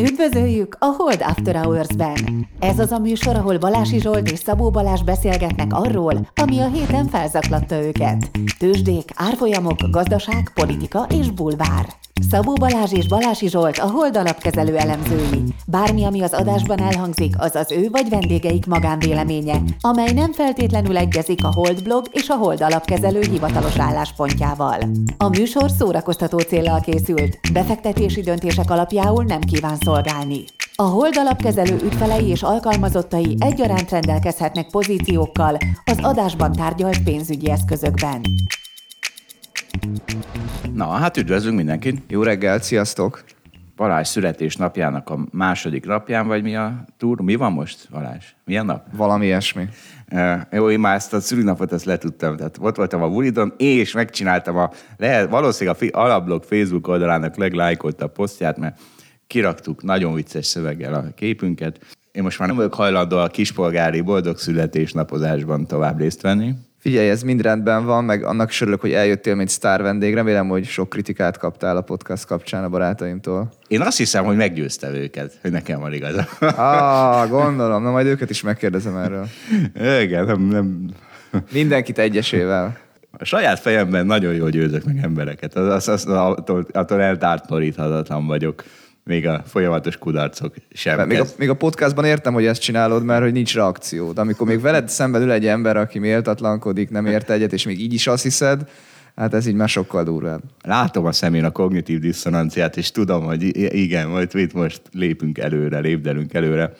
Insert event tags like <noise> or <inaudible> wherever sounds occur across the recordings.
Üdvözöljük a Hold After Hours-ben! Ez az a műsor, ahol Balási Zsolt és Szabó Balázs beszélgetnek arról, ami a héten felzaklatta őket. Tőzsdék, árfolyamok, gazdaság, politika és bulvár. Szabó Balázs és Balási Zsolt a Hold alapkezelő elemzői. Bármi, ami az adásban elhangzik, az az ő vagy vendégeik magánvéleménye, amely nem feltétlenül egyezik a Hold blog és a Hold alapkezelő hivatalos álláspontjával. A műsor szórakoztató célral készült, befektetési döntések alapjául nem kíván szolgálni. A Hold alapkezelő ügyfelei és alkalmazottai egyaránt rendelkezhetnek pozíciókkal az adásban tárgyalt pénzügyi eszközökben. Na, hát üdvözlünk mindenkit. Jó reggelt, sziasztok! Balázs születésnapjának a második napján, vagy mi a túr? Mi van most, Balázs? Milyen nap? Valami ilyesmi. Uh, jó, én már ezt a szülinapot ezt letudtam. Tehát ott voltam a bulidon, és megcsináltam a, lehet, valószínűleg a fi, Alablog Facebook oldalának leglájkoltabb posztját, mert kiraktuk nagyon vicces szöveggel a képünket. Én most már nem vagyok hajlandó a kispolgári boldog születésnapozásban tovább részt venni. Figyelj, ez mind rendben van, meg annak is örülök, hogy eljöttél, mint sztár vendég. Remélem, hogy sok kritikát kaptál a podcast kapcsán a barátaimtól. Én azt hiszem, hogy meggyőztem őket, hogy nekem van igaza. Ah, gondolom. Na majd őket is megkérdezem erről. Igen, nem, nem. Mindenkit egyesével. A saját fejemben nagyon jól győzök meg embereket. Az, az, az, attól, attól eltártnoríthatatlan vagyok még a folyamatos kudarcok sem. Még a, még a podcastban értem, hogy ezt csinálod, mert hogy nincs reakció. De amikor még veled szemben ül egy ember, aki méltatlankodik, nem ért egyet, és még így is azt hiszed, hát ez így már sokkal durvább. Látom a szemén a kognitív diszonanciát, és tudom, hogy igen, majd itt most lépünk előre, lépdelünk előre.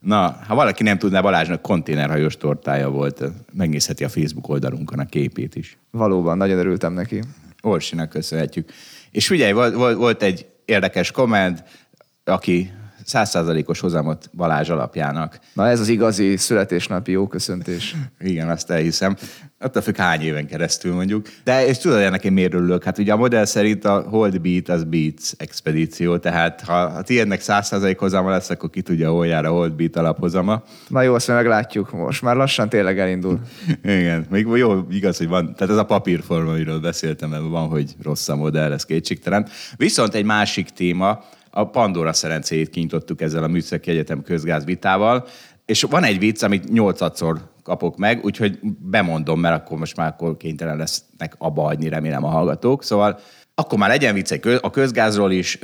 Na, ha valaki nem tudná, Balázsnak konténerhajós tortája volt. Megnézheti a Facebook oldalunkon a képét is. Valóban, nagyon örültem neki. Orsinak köszönhetjük. És figyelj, volt, volt egy érdekes komment, aki százszázalékos hozamot Balázs alapjának. Na ez az igazi születésnapi jó köszöntés. Igen, azt elhiszem. Attól függ hány éven keresztül mondjuk. De és tudod, ennek én miért örülök? Hát ugye a modell szerint a Hold Beat az Beats expedíció, tehát ha, ha tiédnek százszázalék hozama lesz, akkor ki tudja, hol jár a Hold Beat alaphozama. Na jó, azt meglátjuk. Most már lassan tényleg elindul. <laughs> Igen, még jó, igaz, hogy van. Tehát ez a papírforma, amiről beszéltem, mert van, hogy rossz a modell, ez kétségtelen. Viszont egy másik téma, a Pandora szerencéjét kinyitottuk ezzel a Műszaki Egyetem közgázvitával, és van egy vicc, amit nyolcadszor kapok meg, úgyhogy bemondom, mert akkor most már akkor kénytelen lesznek abba hagyni, remélem a hallgatók. Szóval akkor már legyen vicc a közgázról is.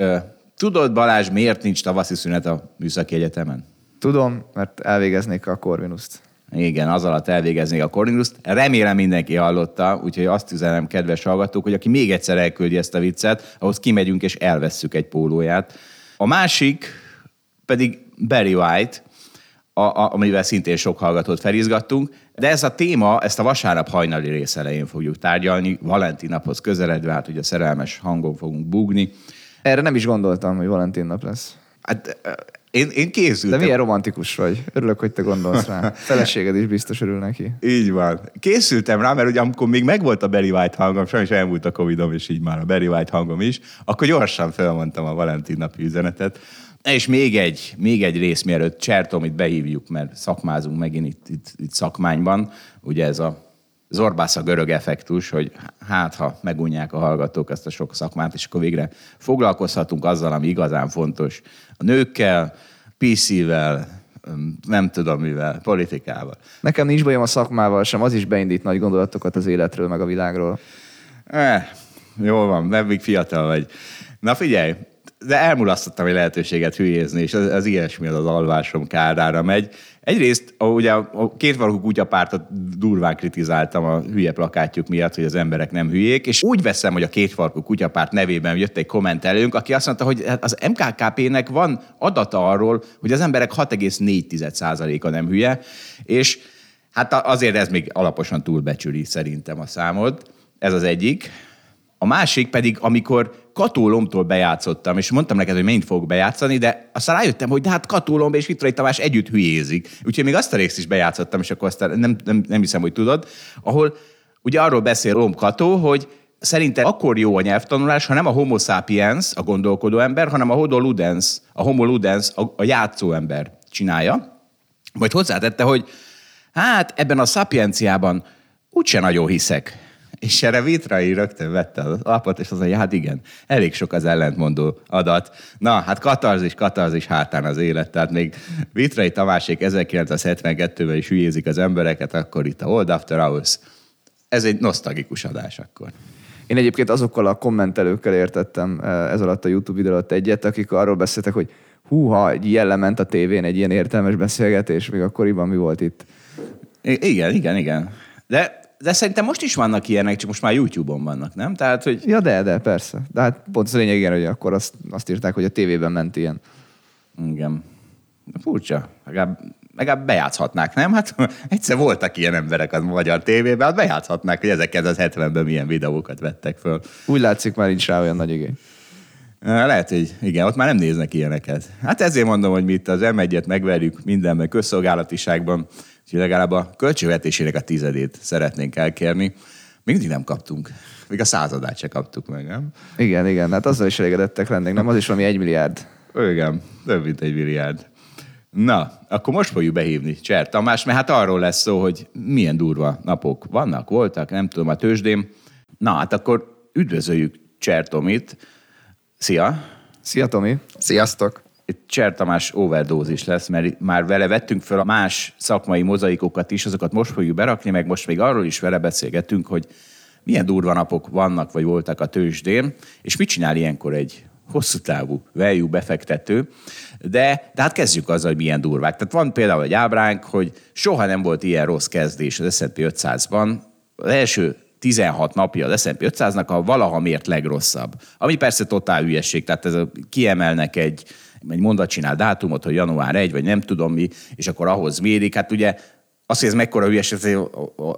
Tudod, Balázs, miért nincs tavaszi szünet a Műszaki Egyetemen? Tudom, mert elvégeznék a Corvinuszt. Igen, az alatt elvégezni a Corvinuszt. Remélem mindenki hallotta, úgyhogy azt üzenem, kedves hallgatók, hogy aki még egyszer elküldi ezt a viccet, ahhoz kimegyünk és elvesszük egy pólóját. A másik pedig Barry White, a, a, amivel szintén sok hallgatót felizgattunk, de ez a téma, ezt a vasárnap hajnali rész elején fogjuk tárgyalni, Valentin naphoz közeledve, hát ugye szerelmes hangon fogunk bugni. Erre nem is gondoltam, hogy Valentin nap lesz. Hát én, én készültem. De milyen romantikus vagy. Örülök, hogy te gondolsz rá. <laughs> Feleséged is biztos örül neki. Így van. Készültem rá, mert ugye amikor még megvolt a Barry White hangom, sajnos elmúlt a Covidom, és így már a Barry White hangom is, akkor gyorsan felmondtam a Valentin napi üzenetet. És még egy, még egy rész, mielőtt Csertomit behívjuk, mert szakmázunk megint itt, itt, itt szakmányban. Ugye ez a Zorbász a görög effektus, hogy hát ha megunják a hallgatók ezt a sok szakmát, és akkor végre foglalkozhatunk azzal, ami igazán fontos. A nőkkel, PC-vel, nem tudom mivel, politikával. Nekem nincs bajom a szakmával sem, az is beindít nagy gondolatokat az életről, meg a világról. Eh, jó van, nem még fiatal vagy. Na figyelj, de elmulasztottam egy lehetőséget hülyézni, és az, az ilyesmi az, az alvásom kárára megy. Egyrészt a, ugye a kétvalókú kutyapártot durván kritizáltam a hülye plakátjuk miatt, hogy az emberek nem hülyék, és úgy veszem, hogy a kétvalókú kutyapárt nevében jött egy kommentelőnk, aki azt mondta, hogy hát az MKKP-nek van adata arról, hogy az emberek 6,4%-a nem hülye, és hát azért ez még alaposan túlbecsüli szerintem a számod. Ez az egyik. A másik pedig, amikor Katólomtól bejátszottam, és mondtam neked, hogy mennyit fogok bejátszani, de aztán rájöttem, hogy de hát Katólom és Vitrai Tamás együtt hülyézik. Úgyhogy még azt a részt is bejátszottam, és akkor aztán nem, nem, nem hiszem, hogy tudod, ahol ugye arról beszél Rom Kató, hogy szerintem akkor jó a nyelvtanulás, ha nem a homo sapiens, a gondolkodó ember, hanem a homo ludens, a homo ludens, a, a játszó ember csinálja. Majd hozzátette, hogy hát ebben a szapienciában úgyse nagyon hiszek. És erre Vitrai rögtön vette az lapot, és azt mondja, hát igen, elég sok az ellentmondó adat. Na, hát katarzis, katarzis hátán az élet. Tehát még Vitrai Tamásék 1972-ben is hülyézik az embereket, akkor itt a Old After Hours. Ez egy nosztalgikus adás akkor. Én egyébként azokkal a kommentelőkkel értettem eh, ez alatt a YouTube videó alatt egyet, akik arról beszéltek, hogy húha, egy ilyen lement a tévén, egy ilyen értelmes beszélgetés, még akkoriban mi volt itt? I- igen, igen, igen. De, de szerintem most is vannak ilyenek, csak most már YouTube-on vannak, nem? Tehát, hogy Ja, de, de, persze. De hát pont az lényeg, igen, hogy akkor azt, azt írták, hogy a tévében ment ilyen. igen. Furcsa. Legalább, legalább bejátszhatnák, nem? Hát <laughs> egyszer voltak ilyen emberek a magyar tévében, hát bejátszhatnák, hogy 1970-ben milyen videókat vettek föl. Úgy látszik, már nincs rá olyan nagy igény. Lehet, hogy igen, ott már nem néznek ilyeneket. Hát ezért mondom, hogy mi itt az M1-et megverjük mindenben, közszolgálatiságban, úgyhogy legalább a költségvetésének a tizedét szeretnénk elkérni. Mindig nem kaptunk. Még a századát se kaptuk meg, nem? Igen, igen, hát azzal is elégedettek lennénk, nem? Az is valami egy milliárd. Igen, több mint egy milliárd. Na, akkor most fogjuk behívni Cser Tamás, mert hát arról lesz szó, hogy milyen durva napok vannak, voltak, nem tudom, a tőzsdém. Na, hát akkor üdvözöljük Cser Tomit. Szia! Szia, Tomi! Sziasztok! Cser Tamás overdózis lesz, mert már vele vettünk fel a más szakmai mozaikokat is, azokat most fogjuk berakni, meg most még arról is vele beszélgetünk, hogy milyen durva napok vannak, vagy voltak a tőzsdén, és mit csinál ilyenkor egy hosszú távú value befektető. De, de hát kezdjük azzal, hogy milyen durvák. Tehát van például egy ábránk, hogy soha nem volt ilyen rossz kezdés az S&P 500-ban. Az első 16 napja az S&P 500-nak a valaha mért legrosszabb. Ami persze totál hülyesség, tehát ez a, kiemelnek egy, egy mondatcsinál dátumot, hogy január 1, vagy nem tudom mi, és akkor ahhoz mérik. Hát ugye az, hogy ez mekkora hülyeség, ez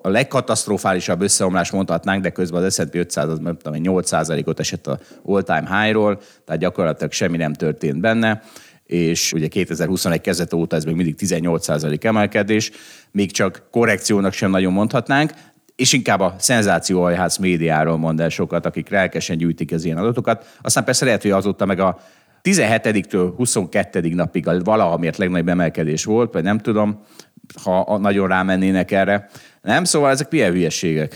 a legkatasztrofálisabb összeomlás mondhatnánk, de közben az S&P 500 az nem tudom, 8%-ot esett a all-time high-ról, tehát gyakorlatilag semmi nem történt benne és ugye 2021 kezdet óta ez még mindig 18% emelkedés, még csak korrekciónak sem nagyon mondhatnánk, és inkább a szenzációajház médiáról mond el sokat, akik lelkesen gyűjtik az ilyen adatokat. Aztán persze lehet, hogy azóta meg a 17-től 22. napig a legnagyobb emelkedés volt, vagy nem tudom, ha nagyon rámennének erre. Nem, szóval ezek milyen hülyeségek.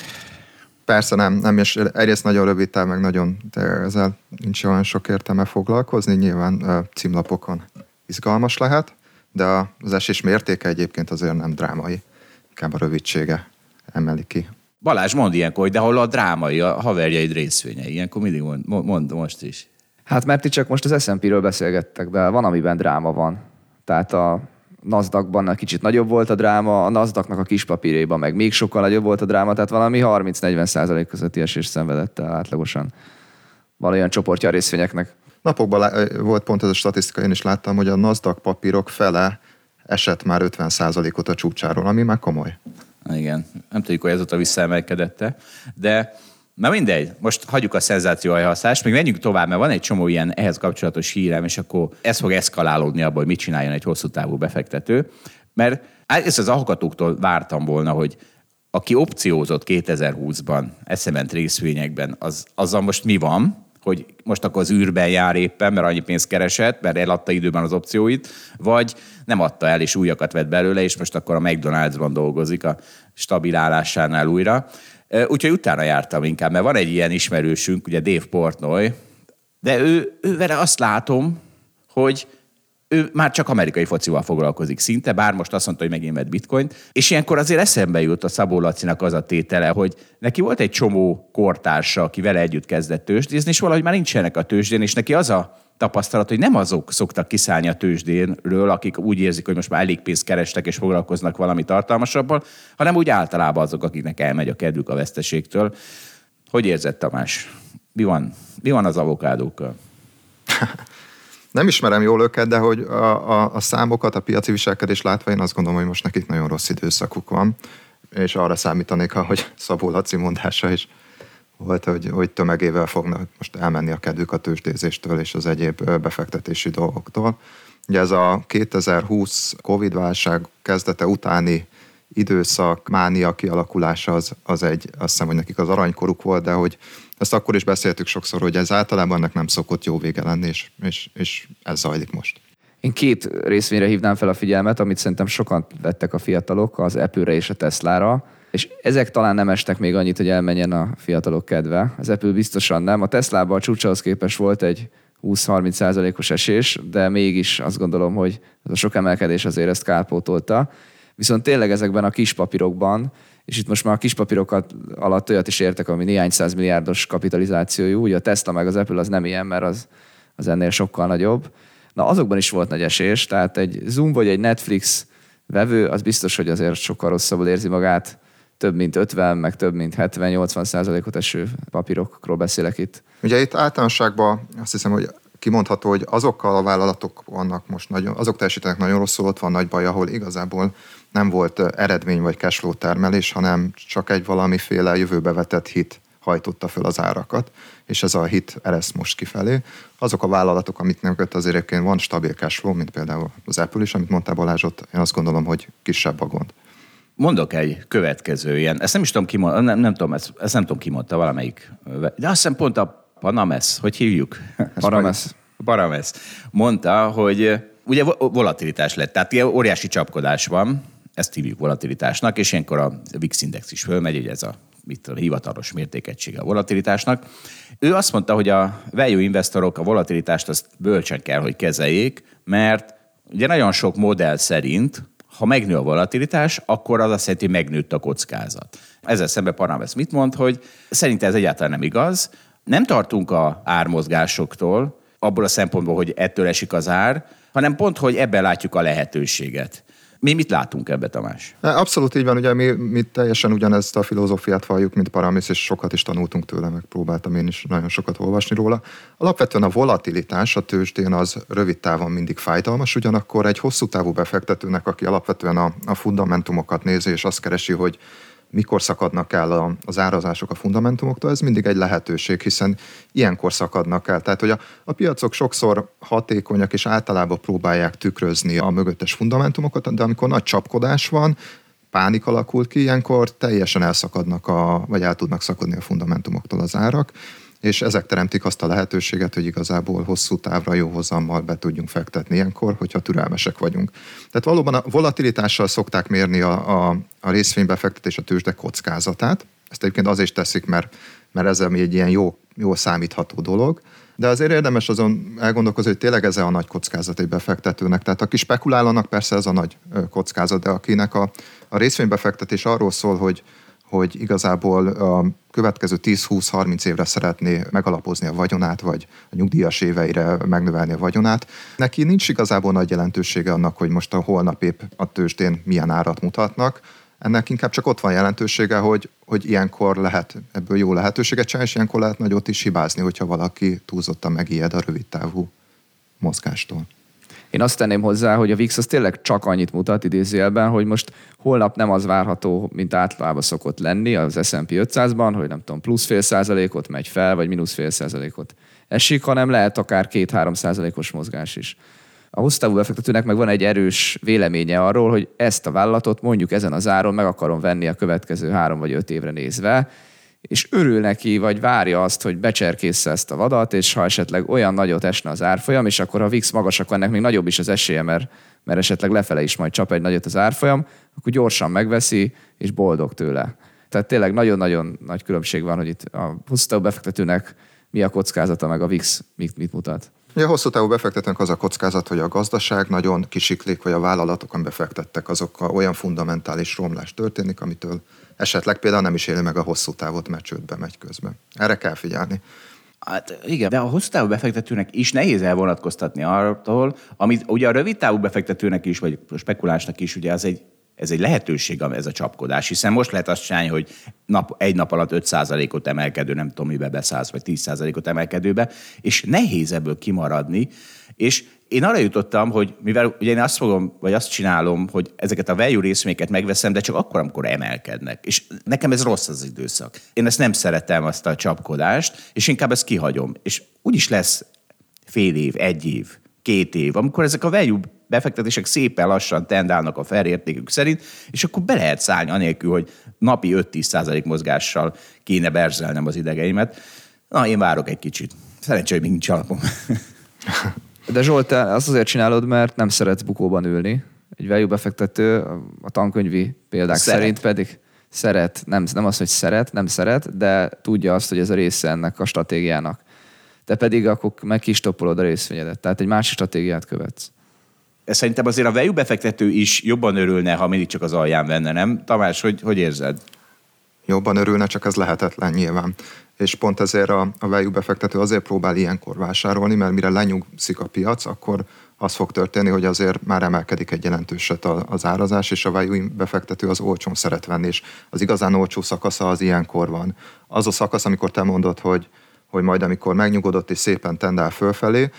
Persze nem, nem, és egyrészt nagyon rövid táv, meg nagyon, de ezzel nincs olyan sok értelme foglalkozni, nyilván címlapokon izgalmas lehet, de az esés mértéke egyébként azért nem drámai, inkább a rövidsége emeli ki. Balázs, mond ilyenkor, hogy de hol a drámai, a haverjaid részvényei. Ilyenkor mindig mond, mond most is. Hát mert ti csak most az S&P-ről beszélgettek, de van, amiben dráma van. Tehát a NASDAQ-ban egy kicsit nagyobb volt a dráma, a NASDAQ-nak a kis papírjában meg még sokkal nagyobb volt a dráma, tehát valami 30-40 százalék közötti esés szenvedett el átlagosan. Van olyan csoportja a részvényeknek. Napokban lá- volt pont ez a statisztika, én is láttam, hogy a NASDAQ papírok fele esett már 50%-ot a csúcsáról, ami már komoly. Igen, nem tudjuk, hogy ezóta visszaemelkedette, de Na mindegy, most hagyjuk a szenzációajhaszást, még menjünk tovább, mert van egy csomó ilyen ehhez kapcsolatos hírem, és akkor ez fog eszkalálódni abból, hogy mit csináljon egy hosszú távú befektető. Mert ezt az alkatóktól vártam volna, hogy aki opciózott 2020-ban eszement részvényekben, az, azzal most mi van, hogy most akkor az űrben jár éppen, mert annyi pénzt keresett, mert eladta időben az opcióit, vagy nem adta el, és újakat vett belőle, és most akkor a McDonald'sban dolgozik a stabil állásánál újra. Úgyhogy utána jártam inkább, mert van egy ilyen ismerősünk, ugye Dave Portnoy, de ő, ő vele azt látom, hogy ő már csak amerikai focival foglalkozik szinte, bár most azt mondta, hogy megint vett bitcoint, és ilyenkor azért eszembe jut a Szabó Lacinak az a tétele, hogy neki volt egy csomó kortársa, aki vele együtt kezdett tőzsdézni, és valahogy már nincsenek a tőzsdén, és neki az a tapasztalat, hogy nem azok szoktak kiszállni a tőzsdénről, akik úgy érzik, hogy most már elég pénzt kerestek és foglalkoznak valami tartalmasabban, hanem úgy általában azok, akiknek elmegy a kedvük a veszteségtől. Hogy érzed, Tamás? Mi van, mi van az avokádókkal? <laughs> Nem ismerem jól őket, de hogy a, a, a számokat, a piaci viselkedést látva én azt gondolom, hogy most nekik nagyon rossz időszakuk van, és arra számítanék, hogy Szabó Laci mondása is volt, hogy, hogy tömegével fognak most elmenni a kedvük a tőzsdézéstől és az egyéb befektetési dolgoktól. Ugye ez a 2020 Covid-válság kezdete utáni időszak, mánia kialakulása az, az egy, azt hiszem, hogy nekik az aranykoruk volt, de hogy ezt akkor is beszéltük sokszor, hogy ez általában ennek nem szokott jó vége lenni, és, és, és ez zajlik most. Én két részvényre hívnám fel a figyelmet, amit szerintem sokan vettek a fiatalok, az Apple-re és a Tesla-ra. És ezek talán nem estek még annyit, hogy elmenjen a fiatalok kedve. Az Apple biztosan nem. A Tesla-ban a csúcsához képest volt egy 20-30 százalékos esés, de mégis azt gondolom, hogy ez a sok emelkedés azért ezt kárpótolta. Viszont tényleg ezekben a kis papírokban, és itt most már a kis papírokat alatt olyat is értek, ami néhány száz milliárdos kapitalizációjú, ugye a Tesla meg az Apple az nem ilyen, mert az, az ennél sokkal nagyobb. Na azokban is volt nagy esés, tehát egy Zoom vagy egy Netflix vevő, az biztos, hogy azért sokkal rosszabbul érzi magát, több mint 50, meg több mint 70-80 százalékot eső papírokról beszélek itt. Ugye itt általánosságban azt hiszem, hogy kimondható, hogy azokkal a vállalatok vannak most nagyon, azok teljesítenek nagyon rosszul, ott van nagy baj, ahol igazából nem volt eredmény vagy cashflow termelés, hanem csak egy valamiféle jövőbe vetett hit hajtotta föl az árakat, és ez a hit ereszt most kifelé. Azok a vállalatok, amit nem köt, azért egyébként van stabil cashflow, mint például az Apple is, amit mondtál Balázs, ott én azt gondolom, hogy kisebb a gond. Mondok egy következő ilyen, ezt nem is tudom ki nem, nem tudom, ezt, ezt nem tudom ki mondta valamelyik, de azt hiszem pont a Panames, hogy hívjuk? <laughs> Parames. Parames. Mondta, hogy ugye volatilitás lett, tehát ilyen óriási csapkodás van, ezt hívjuk volatilitásnak, és ilyenkor a VIX index is fölmegy, ugye ez a mit tudom, hivatalos mértékegysége a volatilitásnak. Ő azt mondta, hogy a value investorok a volatilitást azt bölcsen kell, hogy kezeljék, mert ugye nagyon sok modell szerint, ha megnő a volatilitás, akkor az azt jelenti, hogy megnőtt a kockázat. Ezzel szemben Parames mit mond, hogy szerinte ez egyáltalán nem igaz. Nem tartunk a ármozgásoktól, abból a szempontból, hogy ettől esik az ár, hanem pont, hogy ebben látjuk a lehetőséget. Mi mit látunk ebbe, Tamás? Abszolút így van, ugye mi, mi teljesen ugyanezt a filozófiát valljuk, mint Paramész, és sokat is tanultunk tőle, meg próbáltam én is nagyon sokat olvasni róla. Alapvetően a volatilitás a tőzsdén az rövid távon mindig fájdalmas, ugyanakkor egy hosszú távú befektetőnek, aki alapvetően a, a fundamentumokat nézi, és azt keresi, hogy mikor szakadnak el az árazások a fundamentumoktól, ez mindig egy lehetőség, hiszen ilyenkor szakadnak el. Tehát, hogy a, a piacok sokszor hatékonyak és általában próbálják tükrözni a mögöttes fundamentumokat, de amikor nagy csapkodás van, pánik alakult ki, ilyenkor teljesen elszakadnak, a, vagy el tudnak szakadni a fundamentumoktól az árak, és ezek teremtik azt a lehetőséget, hogy igazából hosszú távra jó hozammal be tudjunk fektetni ilyenkor, hogyha türelmesek vagyunk. Tehát valóban a volatilitással szokták mérni a, a, a részvénybefektetés a tőzsde kockázatát. Ezt egyébként azért is teszik, mert, mert ez ami egy ilyen jó, jó számítható dolog. De azért érdemes azon elgondolkozni, hogy tényleg ez a nagy kockázat egy befektetőnek. Tehát aki spekulálnak, persze ez a nagy kockázat, de akinek a, a részvénybefektetés arról szól, hogy, hogy igazából a következő 10-20-30 évre szeretné megalapozni a vagyonát, vagy a nyugdíjas éveire megnövelni a vagyonát. Neki nincs igazából nagy jelentősége annak, hogy most a holnap épp a tőzsdén milyen árat mutatnak. Ennek inkább csak ott van jelentősége, hogy, hogy ilyenkor lehet ebből jó lehetőséget csinálni, és ilyenkor lehet nagyot is hibázni, hogyha valaki túlzottan megijed a rövid távú mozgástól. Én azt tenném hozzá, hogy a VIX az tényleg csak annyit mutat idézőjelben, hogy most holnap nem az várható, mint általában szokott lenni az S&P 500-ban, hogy nem tudom, plusz fél százalékot megy fel, vagy mínusz fél százalékot esik, hanem lehet akár két-három százalékos mozgás is. A hosszú befektetőnek meg van egy erős véleménye arról, hogy ezt a vállalatot mondjuk ezen az áron meg akarom venni a következő három vagy öt évre nézve, és örül neki, vagy várja azt, hogy becserkészze ezt a vadat, és ha esetleg olyan nagyot esne az árfolyam, és akkor ha VIX magas, akkor ennek még nagyobb is az esélye, mert, mert esetleg lefele is majd csap egy nagyot az árfolyam, akkor gyorsan megveszi, és boldog tőle. Tehát tényleg nagyon-nagyon nagy különbség van, hogy itt a hosszú befektetőnek mi a kockázata, meg a VIX mit, mit mutat. A hosszú távú befektetőnek az a kockázat, hogy a gazdaság nagyon kisiklik, vagy a vállalatok, amiben befektettek, azok olyan fundamentális romlás történik, amitől esetleg például nem is éli meg a hosszú távot, mert csődbe megy közben. Erre kell figyelni. Hát igen, de a hosszú távú befektetőnek is nehéz elvonatkoztatni arról, amit ugye a rövid távú befektetőnek is, vagy a spekulásnak is, ugye az egy ez egy lehetőség, ez a csapkodás, hiszen most lehet azt csinálni, hogy nap, egy nap alatt 5%-ot emelkedő, nem tudom, mibe beszállsz, vagy 10%-ot emelkedőbe, és nehéz ebből kimaradni, és én arra jutottam, hogy mivel ugye én azt fogom, vagy azt csinálom, hogy ezeket a value részvényeket megveszem, de csak akkor, amikor emelkednek. És nekem ez rossz az időszak. Én ezt nem szeretem, azt a csapkodást, és inkább ezt kihagyom. És úgyis lesz fél év, egy év, két év, amikor ezek a value befektetések szépen lassan tendálnak a felértékük szerint, és akkor be lehet szállni anélkül, hogy napi 5-10 százalék mozgással kéne berzelnem az idegeimet. Na, én várok egy kicsit. Szerencsé, hogy még nincs alapom. <laughs> De Zsolt, te azt azért csinálod, mert nem szeretsz bukóban ülni. Egy value befektető a tankönyvi példák Szeret. szerint pedig szeret, nem, nem az, hogy szeret, nem szeret, de tudja azt, hogy ez a része ennek a stratégiának. Te pedig akkor meg kistoppolod a részvényedet. Tehát egy másik stratégiát követsz. Szerintem azért a value befektető is jobban örülne, ha mindig csak az alján venne, nem? Tamás, hogy, hogy érzed? Jobban örülne, csak ez lehetetlen nyilván. És pont ezért a, a value befektető azért próbál ilyenkor vásárolni, mert mire lenyugszik a piac, akkor az fog történni, hogy azért már emelkedik egy jelentőset az árazás, és a value befektető az olcsón szeret venni, és az igazán olcsó szakasza az ilyenkor van. Az a szakasz, amikor te mondod, hogy, hogy majd amikor megnyugodott és szépen tendál fölfelé,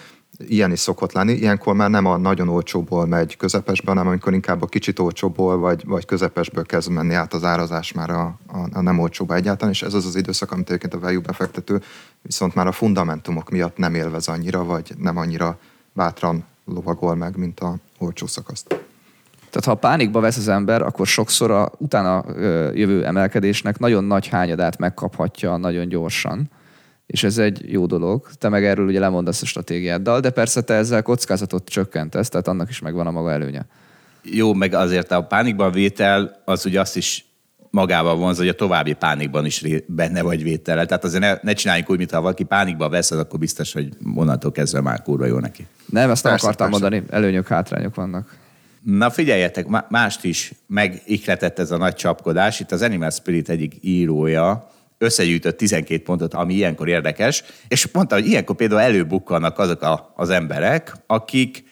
ilyen is szokott lenni. Ilyenkor már nem a nagyon olcsóból megy közepesbe, hanem amikor inkább a kicsit olcsóból vagy, vagy közepesből kezd menni át az árazás már a, a, a nem olcsóba egyáltalán, és ez az az időszak, amit egyébként a value befektető viszont már a fundamentumok miatt nem élvez annyira, vagy nem annyira bátran lovagol meg, mint a olcsó szakaszt. Tehát ha pánikba vesz az ember, akkor sokszor a utána jövő emelkedésnek nagyon nagy hányadát megkaphatja nagyon gyorsan és ez egy jó dolog. Te meg erről ugye lemondasz a stratégiáddal, de persze te ezzel kockázatot csökkentesz, tehát annak is megvan a maga előnye. Jó, meg azért a pánikban vétel az ugye azt is magával vonz, hogy a további pánikban is benne vagy vétele. Tehát azért ne, ne csináljunk úgy, mintha valaki pánikban vesz, akkor biztos, hogy onnantól kezdve már kurva jó neki. Nem, ezt nem akartam persze. mondani. Előnyök, hátrányok vannak. Na figyeljetek, mást is megikletett ez a nagy csapkodás. Itt az Animal Spirit egyik írója, összegyűjtött 12 pontot, ami ilyenkor érdekes, és mondta, hogy ilyenkor például előbukkannak azok a, az emberek, akik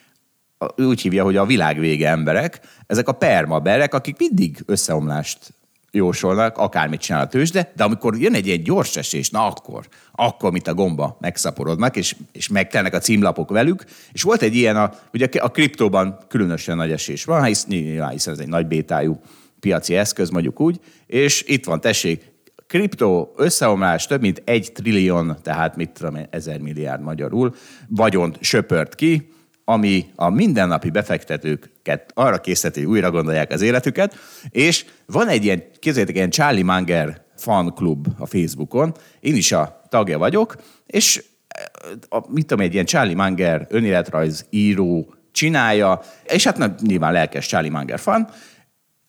úgy hívja, hogy a világ vége emberek, ezek a permaberek, akik mindig összeomlást jósolnak, akármit csinál a tőzsde, de amikor jön egy ilyen gyors esés, na akkor, akkor, mint a gomba, megszaporodnak, és, és megtelnek a címlapok velük, és volt egy ilyen, a, ugye a kriptóban különösen nagy esés van, hiszen ez egy nagy bétájú piaci eszköz, mondjuk úgy, és itt van, tessék, kriptó összeomlás több mint egy trillion, tehát mit tudom én, ezer milliárd magyarul, vagyont söpört ki, ami a mindennapi befektetőket arra készíteti, hogy újra gondolják az életüket, és van egy ilyen, képzeljétek, ilyen Charlie Munger fan klub a Facebookon, én is a tagja vagyok, és a, mit tudom, egy ilyen Charlie Munger önéletrajz író csinálja, és hát nyilván lelkes Charlie Munger fan,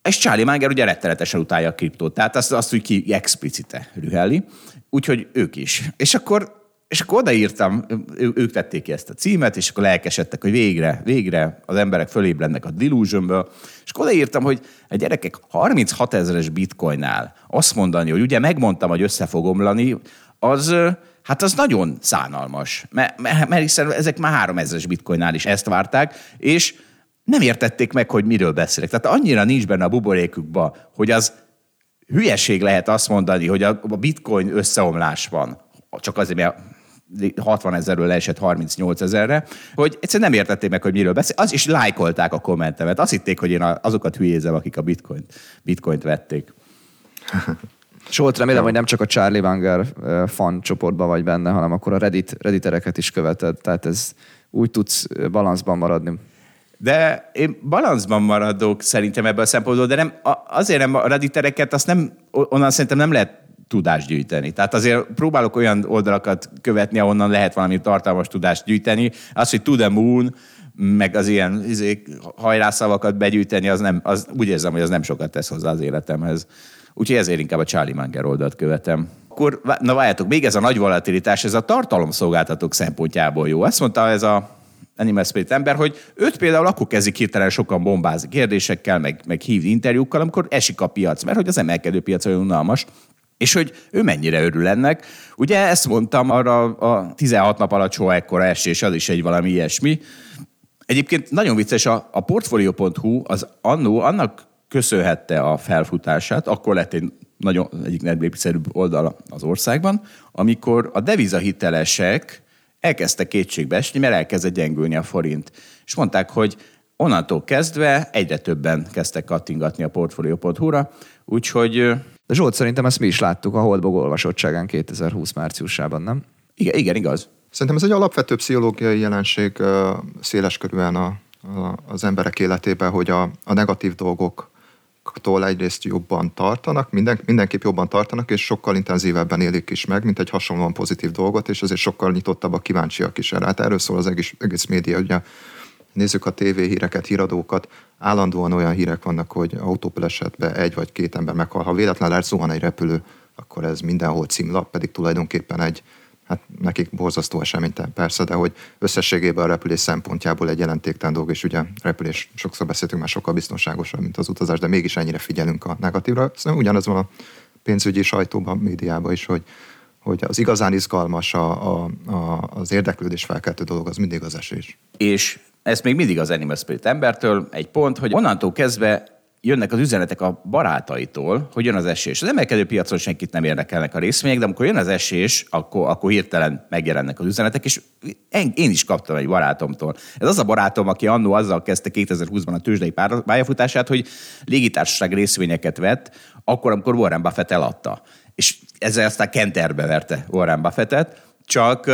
és Charlie Munger ugye rettenetesen utálja a kriptót, tehát azt, azt úgy ki explicite rühelli, úgyhogy ők is. És akkor és akkor odaírtam, ő, ők tették ki ezt a címet, és akkor lelkesedtek, hogy végre, végre az emberek fölébrednek a delusionből. És akkor odaírtam, hogy a gyerekek 36 ezeres bitcoinnál azt mondani, hogy ugye megmondtam, hogy össze fog omlani, az, hát az nagyon szánalmas. Mert, mert, mert hiszen ezek már 3 ezeres bitcoinnál is ezt várták, és nem értették meg, hogy miről beszélek. Tehát annyira nincs benne a buborékukba, hogy az hülyeség lehet azt mondani, hogy a bitcoin összeomlás van, csak azért, mert 60 ezerről leesett 38 ezerre, hogy egyszerűen nem értették meg, hogy miről beszél, az is lájkolták a kommentemet. Azt hitték, hogy én azokat hülyézem, akik a bitcoint, bitcoint vették. <laughs> Solt, remélem, hogy nem csak a Charlie Wanger fan csoportban vagy benne, hanem akkor a Reddit, Redditereket is követed, tehát ez úgy tudsz balanszban maradni. De én balanszban maradok szerintem ebből a szempontból, de nem, azért nem a redditereket, azt nem, onnan szerintem nem lehet tudást gyűjteni. Tehát azért próbálok olyan oldalakat követni, ahonnan lehet valami tartalmas tudást gyűjteni. Az, hogy to the moon, meg az ilyen izé, hajrászavakat begyűjteni, az nem, az, úgy érzem, hogy az nem sokat tesz hozzá az életemhez. Úgyhogy ezért inkább a Charlie Munger oldalt követem. Akkor, na várjátok, még ez a nagy volatilitás, ez a tartalomszolgáltatók szempontjából jó. Azt mondta ez a Animal Spirit ember, hogy őt például akkor kezdik hirtelen sokan bombázni kérdésekkel, meg, meg hívni interjúkkal, amikor esik a piac, mert hogy az emelkedő piac olyan unalmas, és hogy ő mennyire örül ennek. Ugye ezt mondtam arra a 16 nap alatt soha ekkora esés, az is egy valami ilyesmi. Egyébként nagyon vicces, a, a Portfolio.hu az annó annak köszönhette a felfutását, akkor lett egy nagyon egyik legnépszerűbb oldal az országban, amikor a devizahitelesek elkezdtek kétségbe esni, mert elkezdett gyengülni a forint. És mondták, hogy onnantól kezdve egyre többen kezdtek kattingatni a Portfolio.hu-ra, úgyhogy... De Zsolt, szerintem ezt mi is láttuk a Holdbog olvasottságán 2020 márciusában, nem? Igen, igen, igaz. Szerintem ez egy alapvető pszichológiai jelenség széleskörűen a, a, az emberek életében, hogy a, a negatív dolgok tól egyrészt jobban tartanak, minden, mindenképp jobban tartanak, és sokkal intenzívebben élik is meg, mint egy hasonlóan pozitív dolgot, és azért sokkal nyitottabbak, kíváncsiak is erre. Hát erről szól az egész, egész média, ugye nézzük a TV híreket, híradókat, állandóan olyan hírek vannak, hogy autóbalesetben egy vagy két ember meghal. Ha véletlenül zuhan egy repülő, akkor ez mindenhol címlap, pedig tulajdonképpen egy, hát nekik borzasztó esemény persze, de hogy összességében a repülés szempontjából egy jelentéktelen dolog, és ugye repülés, sokszor beszéltünk már sokkal biztonságosabb, mint az utazás, de mégis ennyire figyelünk a negatívra. Szerintem ugyanaz van a pénzügyi sajtóban, médiában is, hogy, hogy az igazán izgalmas, a, a, a, az érdeklődés felkeltő dolog az mindig az esés. És ez még mindig az Animal Spirit embertől egy pont, hogy onnantól kezdve jönnek az üzenetek a barátaitól, hogy jön az esés. Az emelkedő piacon senkit nem érdekelnek a részvények, de amikor jön az esés, akkor, akkor hirtelen megjelennek az üzenetek, és én is kaptam egy barátomtól. Ez az a barátom, aki annó azzal kezdte 2020-ban a tőzsdei pályafutását, hogy légitársaság részvényeket vett, akkor, amikor Warren Buffett eladta. És ezzel aztán kenterbe verte Warren Buffettet, csak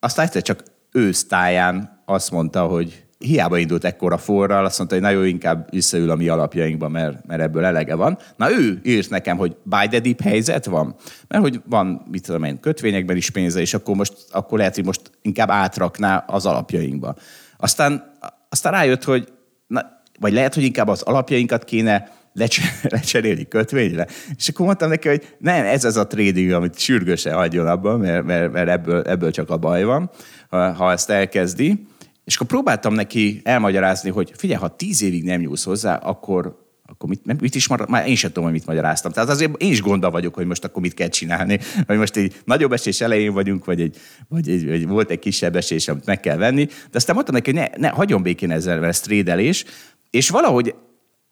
aztán egyszer csak ősztáján azt mondta, hogy hiába indult ekkora forral, azt mondta, hogy nagyon inkább visszaül a mi alapjainkba, mert, mert ebből elege van. Na ő írt nekem, hogy buy the deep helyzet van, mert hogy van, mit tudom én, kötvényekben is pénze, és akkor, most, akkor lehet, hogy most inkább átrakná az alapjainkba. Aztán, aztán rájött, hogy na, vagy lehet, hogy inkább az alapjainkat kéne <laughs> lecserélni kötvényre. És akkor mondtam neki, hogy nem, ez az a trading, amit sürgősen hagyjon abban, mert, mert, mert ebből, ebből csak a baj van, ha, ha ezt elkezdi. És akkor próbáltam neki elmagyarázni, hogy figyelj, ha tíz évig nem nyúlsz hozzá, akkor, akkor mit, mit is marad? Már én sem tudom, hogy mit magyaráztam. Tehát azért én is gondol vagyok, hogy most akkor mit kell csinálni. Vagy most egy nagyobb esés elején vagyunk, vagy, egy, vagy, egy, vagy volt egy kisebb esés, amit meg kell venni. De aztán mondtam neki, hogy ne, ne hagyjon békén ezzel, mert ez trédelés. És valahogy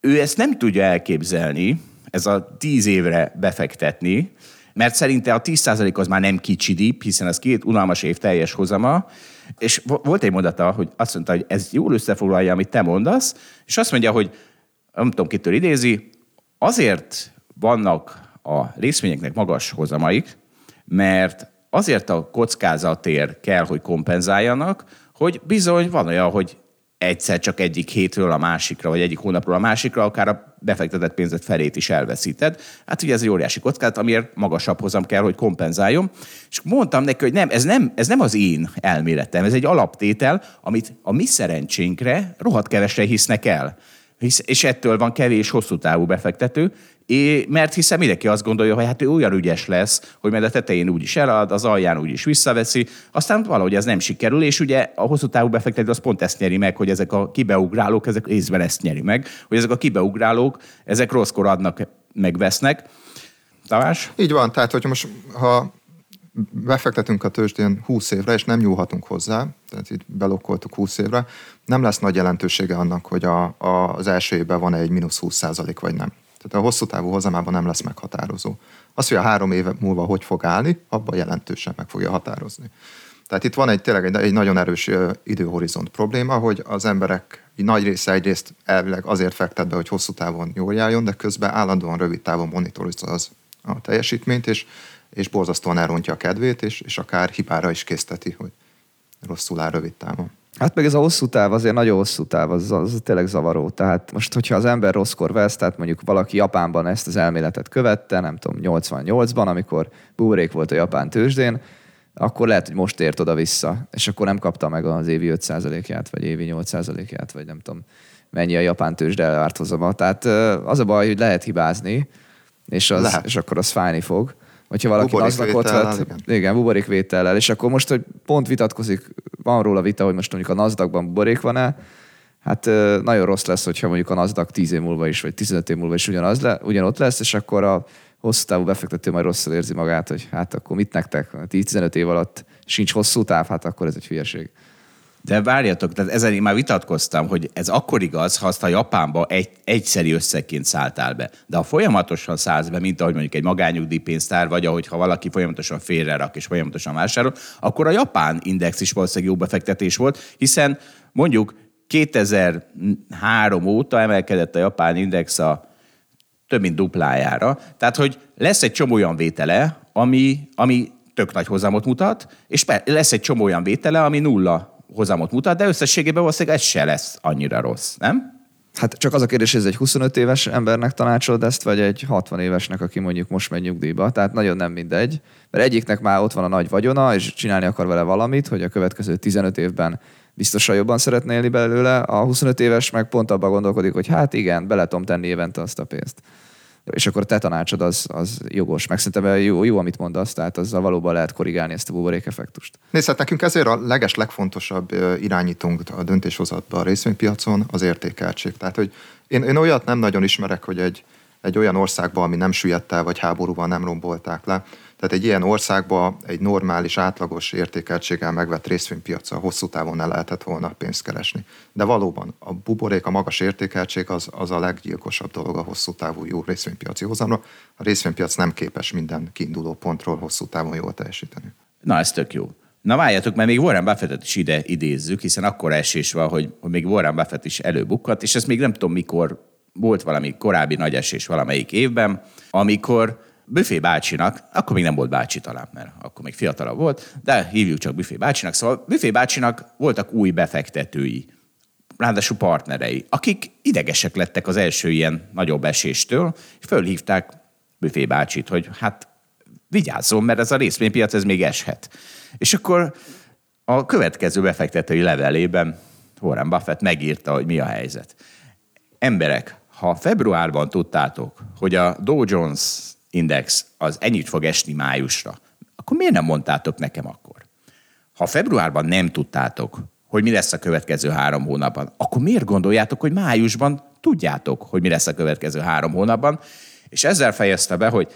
ő ezt nem tudja elképzelni, ez a tíz évre befektetni, mert szerinte a 10% az már nem kicsi dip, hiszen ez két unalmas év teljes hozama, és volt egy mondata, hogy azt mondta, hogy ez jól összefoglalja, amit te mondasz, és azt mondja, hogy nem tudom, kitől idézi, azért vannak a részvényeknek magas hozamaik, mert azért a kockázatért kell, hogy kompenzáljanak, hogy bizony van olyan, hogy egyszer csak egyik hétről a másikra, vagy egyik hónapról a másikra, akár a befektetett pénzet felét is elveszíted. Hát ugye ez egy óriási kockázat, amiért magasabb hozam kell, hogy kompenzáljon. És mondtam neki, hogy nem, ez nem, ez nem az én elméletem, ez egy alaptétel, amit a mi szerencsénkre rohadt kevesre hisznek el. Hisz, és ettől van kevés hosszú távú befektető, mert hiszen mindenki azt gondolja, hogy hát ő olyan ügyes lesz, hogy majd a tetején úgy is elad, az alján úgy is visszaveszi, aztán valahogy ez nem sikerül, és ugye a hosszú távú befektető az pont ezt nyeri meg, hogy ezek a kibeugrálók, ezek észben ezt nyeri meg, hogy ezek a kibeugrálók, ezek rosszkor adnak, megvesznek. Tavás? Így van, tehát hogy most ha befektetünk a tőzsdén 20 évre, és nem nyúlhatunk hozzá, tehát itt belokkoltuk 20 évre, nem lesz nagy jelentősége annak, hogy a, a, az első évben van egy mínusz 20 százalék, vagy nem. Tehát a hosszú távú hozamában nem lesz meghatározó. Az, hogy a három éve múlva hogy fog állni, abban jelentősen meg fogja határozni. Tehát itt van egy tényleg egy, egy nagyon erős időhorizont probléma, hogy az emberek nagy része egyrészt elvileg azért fektet be, hogy hosszú távon jól járjon, de közben állandóan rövid távon monitorozza az a teljesítményt, és, és borzasztóan elrontja a kedvét, és, és akár hibára is készteti, hogy rosszul áll rövid távon. Hát meg ez a hosszú táv, azért nagyon hosszú táv, az, az tényleg zavaró. Tehát most, hogyha az ember rosszkor vesz, tehát mondjuk valaki Japánban ezt az elméletet követte, nem tudom, 88-ban, amikor buborék volt a japán tőzsdén, akkor lehet, hogy most ért oda-vissza, és akkor nem kapta meg az évi 5%-ját, vagy évi 8%-ját, vagy nem tudom, mennyi a japán tőzsde elvárt hozama. Tehát az a baj, hogy lehet hibázni, és, az, lehet. és akkor az fájni fog hogyha valaki aznak ott vett, igen. igen, buborékvétellel, és akkor most, hogy pont vitatkozik, van róla vita, hogy most mondjuk a NASDAQ-ban buborék van-e, hát nagyon rossz lesz, hogyha mondjuk a NASDAQ 10 év múlva is, vagy 15 év múlva is ugyanaz le, ugyanott lesz, és akkor a hosszú távú befektető majd rosszul érzi magát, hogy hát akkor mit nektek, 10-15 év alatt sincs hosszú táv, hát akkor ez egy hülyeség. De várjatok, tehát ezen én már vitatkoztam, hogy ez akkor igaz, ha azt a Japánba egy, egyszeri összegként szálltál be. De ha folyamatosan szállsz be, mint ahogy mondjuk egy magányugdíjpénztár, vagy ahogy ha valaki folyamatosan félrerak és folyamatosan vásárol, akkor a japán index is valószínűleg jó befektetés volt, hiszen mondjuk 2003 óta emelkedett a japán index a több mint duplájára. Tehát, hogy lesz egy csomó olyan vétele, ami, ami tök nagy hozamot mutat, és lesz egy csomó olyan vétele, ami nulla hozamot mutat, de összességében valószínűleg ez se lesz annyira rossz, nem? Hát csak az a kérdés, hogy ez egy 25 éves embernek tanácsolod ezt, vagy egy 60 évesnek, aki mondjuk most megy nyugdíjba. Tehát nagyon nem mindegy. Mert egyiknek már ott van a nagy vagyona, és csinálni akar vele valamit, hogy a következő 15 évben biztosan jobban szeretne élni belőle, a 25 éves meg pont abban gondolkodik, hogy hát igen, bele tudom tenni évente azt a pénzt. És akkor te tanácsod az, az jogos. Meg szerintem jó, jó, amit mondasz, tehát azzal valóban lehet korrigálni ezt a buborék effektust. Nézd, hát nekünk ezért a leges legfontosabb irányítunk a döntéshozatban a részvénypiacon az értékeltség. Tehát, hogy én, én olyat nem nagyon ismerek, hogy egy, egy olyan országban, ami nem süllyedt el, vagy háborúban nem rombolták le, tehát egy ilyen országban egy normális, átlagos értékeltséggel megvett részvénypiaca hosszú távon ne lehetett volna pénzt keresni. De valóban a buborék, a magas értékeltség az, az a leggyilkosabb dolog a hosszú távú jó részvénypiaci hozamra. A részvénypiac nem képes minden kiinduló pontról hosszú távon jól teljesíteni. Na, ez tök jó. Na várjatok, mert még Warren Buffettet is ide idézzük, hiszen akkor esés van, hogy, hogy még Warren Buffett is előbukkat, és ezt még nem tudom mikor, volt valami korábbi nagy esés valamelyik évben, amikor Büfé bácsinak, akkor még nem volt bácsi talán, mert akkor még fiatalabb volt, de hívjuk csak Büfé bácsinak, szóval Büfé bácsinak voltak új befektetői, ráadásul partnerei, akik idegesek lettek az első ilyen nagyobb eséstől, és fölhívták Büfé bácsit, hogy hát vigyázzon, mert ez a részvénypiac, ez még eshet. És akkor a következő befektetői levelében Warren Buffett megírta, hogy mi a helyzet. Emberek, ha februárban tudtátok, hogy a Dow Jones index az ennyit fog esni májusra, akkor miért nem mondtátok nekem akkor? Ha februárban nem tudtátok, hogy mi lesz a következő három hónapban, akkor miért gondoljátok, hogy májusban tudjátok, hogy mi lesz a következő három hónapban? És ezzel fejezte be, hogy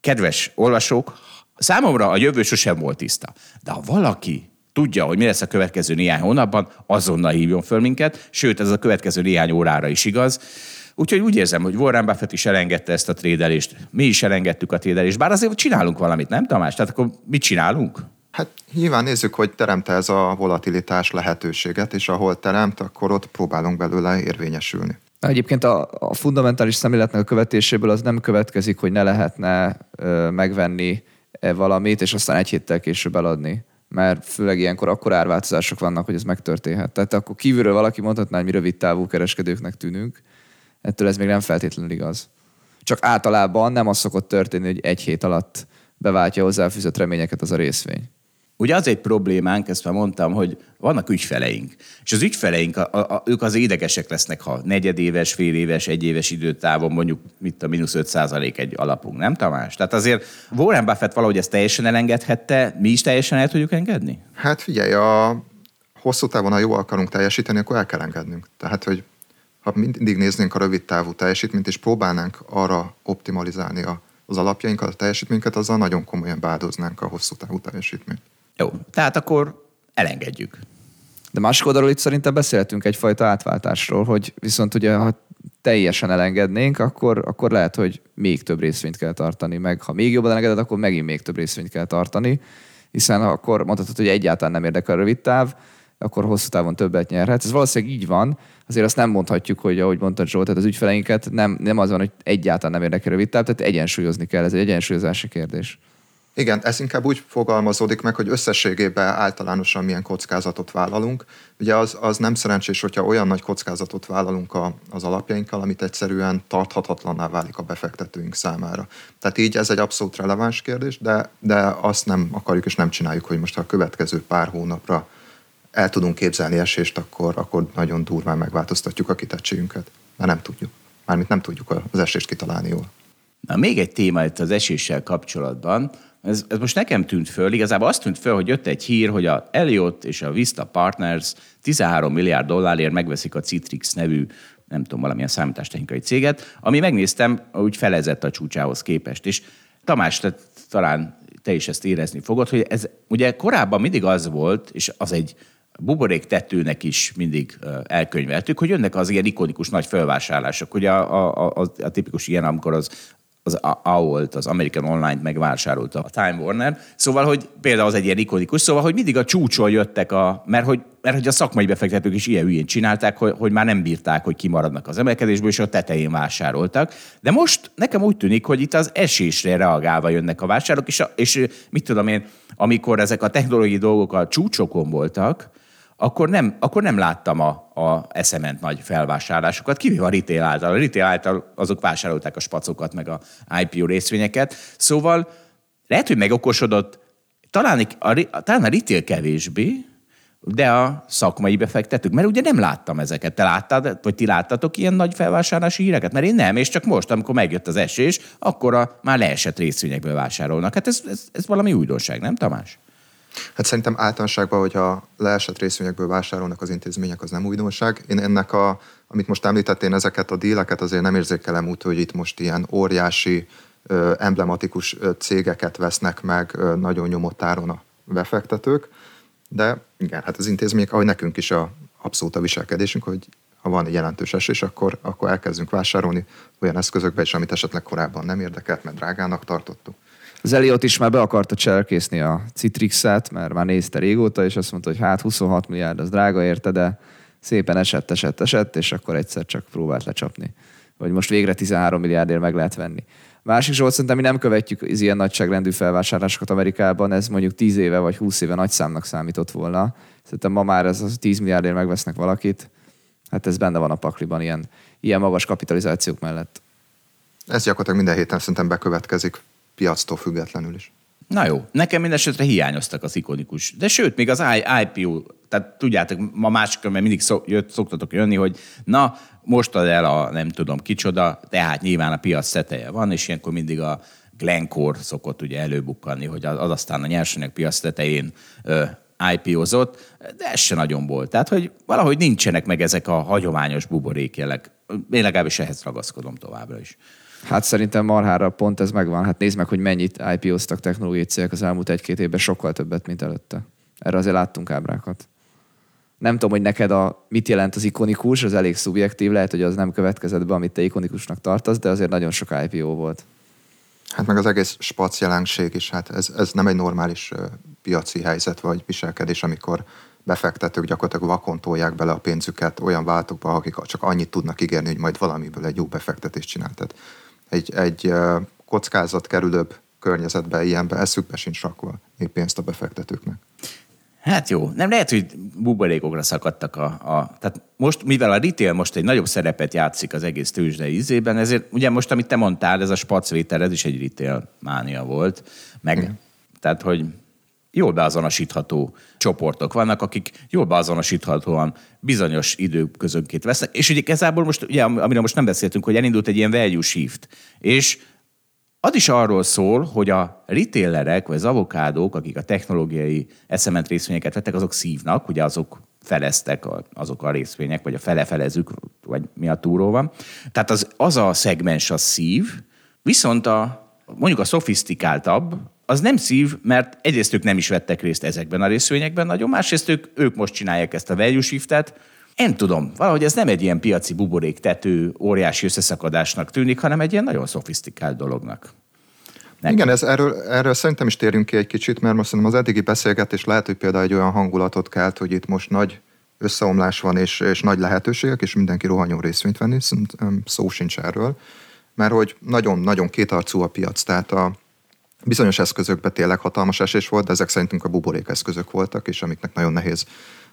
kedves olvasók, számomra a jövő sosem volt tiszta. De ha valaki tudja, hogy mi lesz a következő néhány hónapban, azonnal hívjon föl minket, sőt, ez a következő néhány órára is igaz. Úgyhogy úgy érzem, hogy Warren Buffett is elengedte ezt a trédelést. Mi is elengedtük a trédelést, bár azért csinálunk valamit, nem Tamás? Tehát akkor mit csinálunk? Hát nyilván nézzük, hogy teremte ez a volatilitás lehetőséget, és ahol teremt, akkor ott próbálunk belőle érvényesülni. Egyébként a, a fundamentális szemléletnek a követéséből az nem következik, hogy ne lehetne ö, megvenni valamit, és aztán egy héttel később eladni. Mert főleg ilyenkor akkor árváltozások vannak, hogy ez megtörténhet. Tehát akkor kívülről valaki mondhatná, hogy mi rövid távú kereskedőknek tűnünk, ettől ez még nem feltétlenül igaz. Csak általában nem az szokott történni, hogy egy hét alatt beváltja hozzáfűzött reményeket az a részvény. Ugye az egy problémánk, ezt már mondtam, hogy vannak ügyfeleink. És az ügyfeleink, a, a, ők az édegesek lesznek, ha negyedéves, fél éves, egy éves időtávon mondjuk mit a mínusz 5 százalék egy alapunk, nem Tamás? Tehát azért Warren Buffett valahogy ezt teljesen elengedhette, mi is teljesen el tudjuk engedni? Hát figyelj, a hosszú távon, ha jól akarunk teljesíteni, akkor el kell engednünk. Tehát, hogy ha mindig néznénk a rövid távú teljesítményt, és próbálnánk arra optimalizálni a, az alapjainkat, a teljesítményeket, azzal nagyon komolyan bádoznánk a hosszú távú teljesítményt. Jó, tehát akkor elengedjük. De másik oldalról itt szerintem beszéltünk egyfajta átváltásról, hogy viszont ugye, ha teljesen elengednénk, akkor, akkor lehet, hogy még több részvényt kell tartani, meg ha még jobban elengeded, akkor megint még több részvényt kell tartani, hiszen akkor mondhatod, hogy egyáltalán nem érdekel a rövid táv, akkor hosszú távon többet nyerhetsz. Ez valószínűleg így van, azért azt nem mondhatjuk, hogy ahogy mondta Zsolt, tehát az ügyfeleinket nem, nem az van, hogy egyáltalán nem érdekel rövid táv, tehát egyensúlyozni kell, ez egy egyensúlyozási kérdés. Igen, ez inkább úgy fogalmazódik meg, hogy összességében általánosan milyen kockázatot vállalunk. Ugye az, az nem szerencsés, hogyha olyan nagy kockázatot vállalunk a, az alapjainkkal, amit egyszerűen tarthatatlanná válik a befektetőink számára. Tehát így ez egy abszolút releváns kérdés, de, de azt nem akarjuk és nem csináljuk, hogy most a következő pár hónapra el tudunk képzelni esést, akkor, akkor nagyon durván megváltoztatjuk a kitettségünket. Mert nem tudjuk. Mármint nem tudjuk az esést kitalálni jól. Na, még egy téma itt az eséssel kapcsolatban. Ez, ez most nekem tűnt föl, igazából azt tűnt föl, hogy jött egy hír, hogy a Elliot és a Vista Partners 13 milliárd dollárért megveszik a Citrix nevű nem tudom, valamilyen számítástechnikai céget, ami megnéztem, úgy felezett a csúcsához képest. És Tamás, te, talán te is ezt érezni fogod, hogy ez ugye korábban mindig az volt, és az egy buborék tetőnek is mindig elkönyveltük, hogy jönnek az ilyen ikonikus nagy felvásárlások. Ugye a, a, a, a tipikus ilyen, amikor az az AOL-t, az American Online-t megvásárolta a Time Warner. Szóval, hogy például az egy ilyen ikonikus, szóval, hogy mindig a csúcsol jöttek, a, mert, hogy, mert hogy a szakmai befektetők is ilyen hülyén csinálták, hogy, hogy már nem bírták, hogy kimaradnak az emelkedésből, és a tetején vásároltak. De most nekem úgy tűnik, hogy itt az esésre reagálva jönnek a vásárok, és, a, és mit tudom én, amikor ezek a technológiai dolgok a csúcsokon voltak, akkor nem, akkor nem láttam a, a eszement nagy felvásárlásokat, kivéve a retail által. A retail által azok vásárolták a spacokat, meg a IPO részvényeket. Szóval lehet, hogy megokosodott, talán a, talán a retail kevésbé, de a szakmai befektetők, mert ugye nem láttam ezeket. Te láttad, vagy ti láttatok ilyen nagy felvásárlási híreket? Mert én nem, és csak most, amikor megjött az esés, akkor a már leesett részvényekből vásárolnak. Hát ez, ez, ez valami újdonság, nem Tamás? Hát szerintem általánosságban, hogyha leesett részvényekből vásárolnak az intézmények, az nem újdonság. Én ennek a, amit most említettél, ezeket a díleket azért nem érzékelem úgy, hogy itt most ilyen óriási, emblematikus cégeket vesznek meg nagyon nyomott áron a befektetők. De igen, hát az intézmények, ahogy nekünk is a abszolút a viselkedésünk, hogy ha van egy jelentős esés, akkor, akkor elkezdünk vásárolni olyan eszközökbe is, amit esetleg korábban nem érdekelt, mert drágának tartottuk. Az Eliot is már be akarta cselkészni a Citrix-et, mert már nézte régóta, és azt mondta, hogy hát 26 milliárd, az drága érte, de szépen esett, esett, esett, és akkor egyszer csak próbált lecsapni. Vagy most végre 13 milliárdért meg lehet venni. Másik Zsolt, szerintem mi nem követjük az ilyen nagyságrendű felvásárlásokat Amerikában, ez mondjuk 10 éve vagy 20 éve nagy számnak számított volna. Szerintem ma már ez az 10 milliárdért megvesznek valakit. Hát ez benne van a pakliban ilyen, ilyen magas kapitalizációk mellett. Ez gyakorlatilag minden héten szerintem bekövetkezik, piactól függetlenül is. Na jó, nekem mindesetre hiányoztak az ikonikus. De sőt, még az IPO, tehát tudjátok, ma másik, mert mindig szok, jött, szoktatok jönni, hogy na, most ad el a nem tudom kicsoda, tehát nyilván a piac szeteje van, és ilyenkor mindig a Glencore szokott ugye előbukkanni, hogy az, az aztán a nyersanyag piac tetején ö, IPO-zott, de ez se nagyon volt. Tehát, hogy valahogy nincsenek meg ezek a hagyományos buborékjelek. Én legalábbis ehhez ragaszkodom továbbra is. Hát szerintem marhára pont ez megvan. Hát nézd meg, hogy mennyit IPO-ztak technológiai cégek az elmúlt egy-két évben, sokkal többet, mint előtte. Erre azért láttunk ábrákat. Nem tudom, hogy neked a, mit jelent az ikonikus, az elég szubjektív, lehet, hogy az nem következett be, amit te ikonikusnak tartasz, de azért nagyon sok IPO volt. Hát meg az egész spac jelenség is, hát ez, ez nem egy normális piaci helyzet vagy viselkedés, amikor befektetők gyakorlatilag vakon tolják bele a pénzüket olyan váltokba, akik csak annyit tudnak ígérni, hogy majd valamiből egy jó befektetést csinál. Egy, egy uh, kockázat kerülőbb környezetben ilyenbe eszükbe sincs rakva még pénzt a befektetőknek. Hát jó, nem lehet, hogy buborékokra szakadtak a, a... Tehát most, mivel a retail most egy nagyobb szerepet játszik az egész tőzsdei ízében, ezért ugye most, amit te mondtál, ez a spacvétel, ez is egy retail mánia volt. Meg, mm. tehát, hogy jól beazonosítható csoportok vannak, akik jól beazonosíthatóan bizonyos időközönként vesznek. És ugye igazából most, ugye, amire most nem beszéltünk, hogy elindult egy ilyen value shift. És az is arról szól, hogy a retailerek, vagy az avokádók, akik a technológiai eszement részvényeket vettek, azok szívnak, ugye azok feleztek azok a részvények, vagy a fele-felezük, vagy mi a túró van. Tehát az, az a szegmens a szív, viszont a, mondjuk a szofisztikáltabb, az nem szív, mert egyrészt ők nem is vettek részt ezekben a részvényekben nagyon, másrészt ők, ők most csinálják ezt a value shiftet, én tudom, valahogy ez nem egy ilyen piaci buborék tető, óriási összeszakadásnak tűnik, hanem egy ilyen nagyon szofisztikált dolognak. Nekem. Igen, ez, erről, erről szerintem is térjünk ki egy kicsit, mert most szerintem az eddigi beszélgetés lehet, hogy például egy olyan hangulatot kelt, hogy itt most nagy összeomlás van, és, és nagy lehetőségek, és mindenki rohanyó részvényt venni, szó sincs erről, mert hogy nagyon-nagyon kétarcú a piac, tehát a bizonyos eszközökben tényleg hatalmas esés volt, de ezek szerintünk a buborék eszközök voltak, és amiknek nagyon nehéz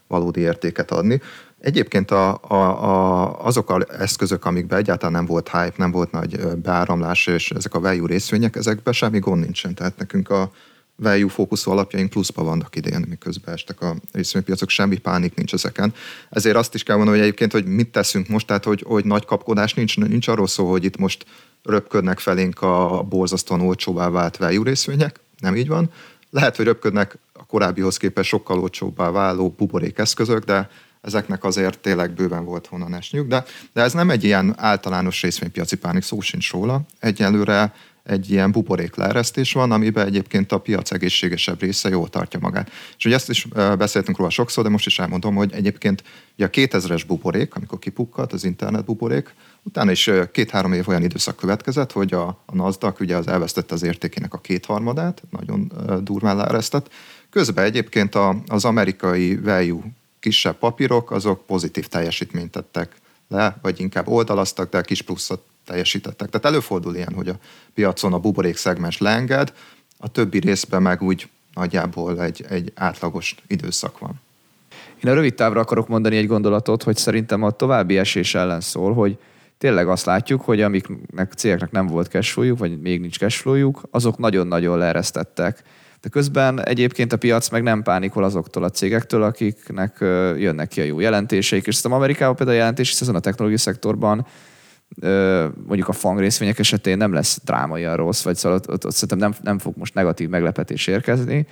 valódi értéket adni. Egyébként a, a, a, azok az eszközök, amikben egyáltalán nem volt hype, nem volt nagy beáramlás, és ezek a value részvények, ezekben semmi gond nincsen. Tehát nekünk a value fókuszú alapjaink pluszba vannak idén, miközben estek a részvénypiacok, semmi pánik nincs ezeken. Ezért azt is kell mondani, hogy egyébként, hogy mit teszünk most, tehát hogy, hogy nagy kapkodás nincs, nincs arról szó, hogy itt most röpködnek felénk a borzasztóan olcsóvá vált value részvények, nem így van. Lehet, hogy röpködnek a korábbihoz képest sokkal olcsóbbá váló buborékeszközök, de ezeknek azért tényleg bőven volt honnan esniük, de, de ez nem egy ilyen általános részvénypiaci pánik, szó sincs róla. Egyelőre egy ilyen buborék leeresztés van, amiben egyébként a piac egészségesebb része jól tartja magát. És ugye ezt is beszéltünk róla sokszor, de most is elmondom, hogy egyébként ugye a 2000-es buborék, amikor kipukkadt az internet buborék, utána is két-három év olyan időszak következett, hogy a, a NASDAQ ugye az elvesztette az értékének a kétharmadát, nagyon durván leeresztett. Közben egyébként a, az amerikai value kisebb papírok, azok pozitív teljesítményt tettek le, vagy inkább oldalaztak, de kis pluszot teljesítettek. Tehát előfordul ilyen, hogy a piacon a buborék szegmens leenged, a többi részben meg úgy nagyjából egy, egy átlagos időszak van. Én a rövid távra akarok mondani egy gondolatot, hogy szerintem a további esés ellen szól, hogy tényleg azt látjuk, hogy amiknek cégeknek nem volt cashflowjuk, vagy még nincs cashflowjuk, azok nagyon-nagyon leeresztettek De közben egyébként a piac meg nem pánikol azoktól a cégektől, akiknek jönnek ki a jó jelentéseik. És szerintem Amerikában például a jelentési szezon a technológiai szektorban mondjuk a fang részvények esetén nem lesz drámai a rossz, vagy szóval ott, ott, ott szerintem nem, nem fog most negatív meglepetés érkezni,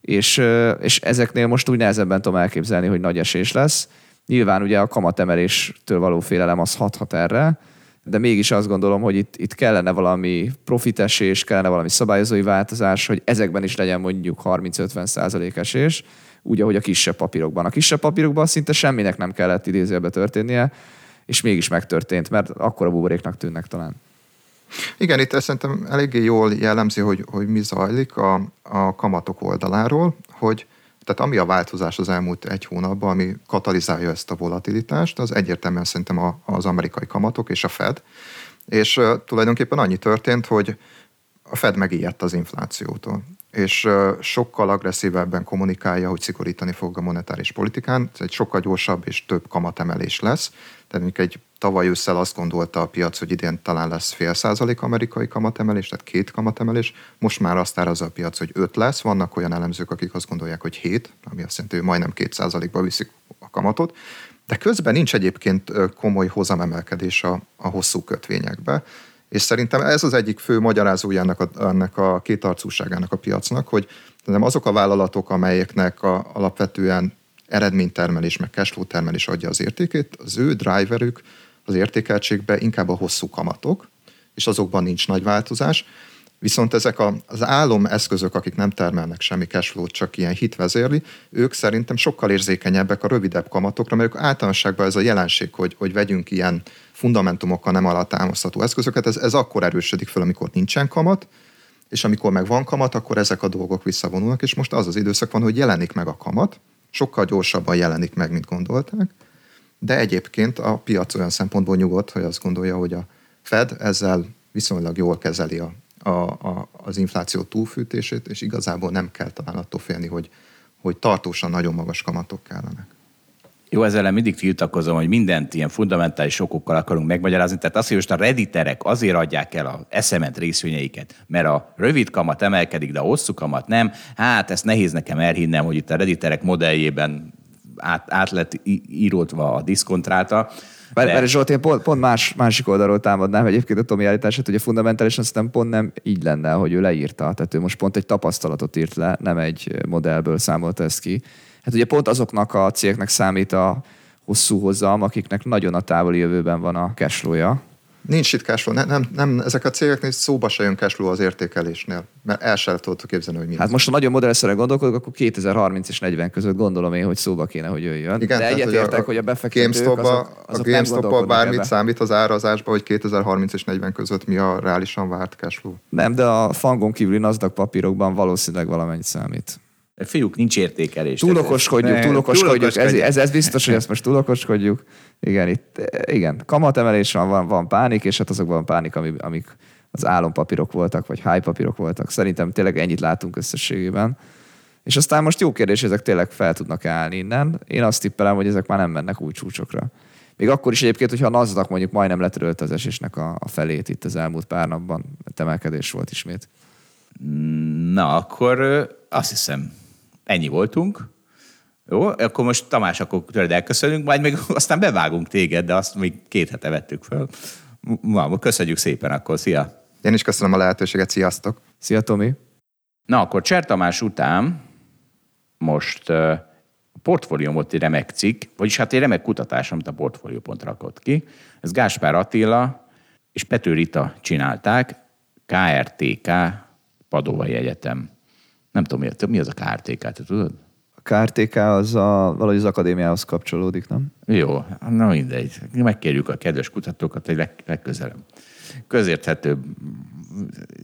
és, és ezeknél most úgy nehezebben tudom elképzelni, hogy nagy esés lesz. Nyilván ugye a kamatemeléstől való félelem az hathat erre, de mégis azt gondolom, hogy itt, itt kellene valami profitesés, kellene valami szabályozói változás, hogy ezekben is legyen mondjuk 30-50 százalék esés, úgy, ahogy a kisebb papírokban. A kisebb papírokban szinte semminek nem kellett idézőjelbe történnie, és mégis megtörtént, mert akkor a buboréknak tűnnek talán. Igen, itt szerintem eléggé jól jellemzi, hogy, hogy mi zajlik a, a kamatok oldaláról, hogy tehát ami a változás az elmúlt egy hónapban, ami katalizálja ezt a volatilitást, az egyértelműen szerintem a, az amerikai kamatok és a Fed. És uh, tulajdonképpen annyi történt, hogy a Fed megijedt az inflációtól, és uh, sokkal agresszívebben kommunikálja, hogy szigorítani fog a monetáris politikán, egy sokkal gyorsabb és több kamatemelés lesz. Tehát mondjuk egy tavaly ősszel azt gondolta a piac, hogy idén talán lesz fél százalék amerikai kamatemelés, tehát két kamatemelés. Most már azt árazza a piac, hogy öt lesz. Vannak olyan elemzők, akik azt gondolják, hogy hét, ami azt jelenti, hogy majdnem két százalékba viszik a kamatot. De közben nincs egyébként komoly hozamemelkedés a, a hosszú kötvényekbe. És szerintem ez az egyik fő magyarázója ennek a, ennek a kétarcúságának a piacnak, hogy azok a vállalatok, amelyeknek a, alapvetően eredménytermelés, meg cashflow termelés adja az értékét, az ő driverük az értékeltségben inkább a hosszú kamatok, és azokban nincs nagy változás. Viszont ezek a, az álom eszközök, akik nem termelnek semmi cashflow csak ilyen hitvezérli, ők szerintem sokkal érzékenyebbek a rövidebb kamatokra, mert ők általánosságban ez a jelenség, hogy, hogy vegyünk ilyen fundamentumokkal nem alattámasztható eszközöket, ez, ez akkor erősödik fel, amikor nincsen kamat, és amikor meg van kamat, akkor ezek a dolgok visszavonulnak, és most az az időszak van, hogy jelenik meg a kamat, sokkal gyorsabban jelenik meg, mint gondolták, de egyébként a piac olyan szempontból nyugodt, hogy azt gondolja, hogy a Fed ezzel viszonylag jól kezeli a, a, a, az infláció túlfűtését, és igazából nem kell talán attól félni, hogy, hogy tartósan nagyon magas kamatok kellenek. Jó, ezzel mindig tiltakozom, hogy mindent ilyen fundamentális okokkal akarunk megmagyarázni. Tehát azt, hogy most a rediterek azért adják el a eszemet részvényeiket, mert a rövid kamat emelkedik, de a hosszú kamat nem. Hát ezt nehéz nekem elhinnem, hogy itt a rediterek modelljében át, át lett írótva a diszkontráta. Mert, mert Zsolt, én pont, pont más, másik oldalról támadnám egyébként a Tomi állítását, hogy a fundamentálisan aztán pont nem így lenne, hogy ő leírta. Tehát ő most pont egy tapasztalatot írt le, nem egy modellből számolta ezt ki. Hát ugye pont azoknak a cégeknek számít a hosszú hozam, akiknek nagyon a távoli jövőben van a cashflow-ja, Nincs itt cashflow, nem, nem, nem, ezek a cégeknél szóba se jön cashflow az értékelésnél, mert el sem tudtok képzelni, hogy mi. Hát most, ha nagyon modellszerűen gondolkodok, akkor 2030 és 40 között gondolom én, hogy szóba kéne, hogy jöjjön. Igen, De egyetértek, hogy, hogy a befektetők azok, azok A GameStop-ba bármit ebbe. számít az árazásba, hogy 2030 és 40 között mi a reálisan várt cashflow? Nem, de a fangon kívüli NASDAQ papírokban valószínűleg valamennyit számít. Fiúk, nincs értékelés. Túl okoskodjuk, túl okoskodjuk. Ez, ez, ez, biztos, hogy ezt most túl okoskodjuk. Igen, itt, igen, kamatemelés van, van, van pánik, és hát azokban van pánik, amik, amik az álompapírok voltak, vagy high papírok voltak. Szerintem tényleg ennyit látunk összességében. És aztán most jó kérdés, ezek tényleg fel tudnak állni innen. Én azt tippelem, hogy ezek már nem mennek új csúcsokra. Még akkor is egyébként, hogyha a NASDAQ mondjuk majdnem letörölt az esésnek a, a felét itt az elmúlt pár napban, emelkedés volt ismét. Na, akkor azt hiszem ennyi voltunk. Jó, akkor most Tamás, akkor tőled elköszönünk, majd még <laughs> aztán bevágunk téged, de azt még két hete vettük fel. Ma, köszönjük szépen akkor, szia! Én is köszönöm a lehetőséget, sziasztok! Szia, Tomi! Na, akkor Cser Tamás után most uh, portfóliómot egy remek cikk, vagyis hát egy remek kutatás, amit a portfólió.pont rakott ki. Ez Gáspár Attila és Pető Rita csinálták, KRTK Padovai Egyetem nem tudom, mi, mi az a KRTK, te tudod? A KRTK az a, valahogy az akadémiához kapcsolódik, nem? Jó, na mindegy. Megkérjük a kedves kutatókat, hogy leg, legközelebb. Közérthetőbb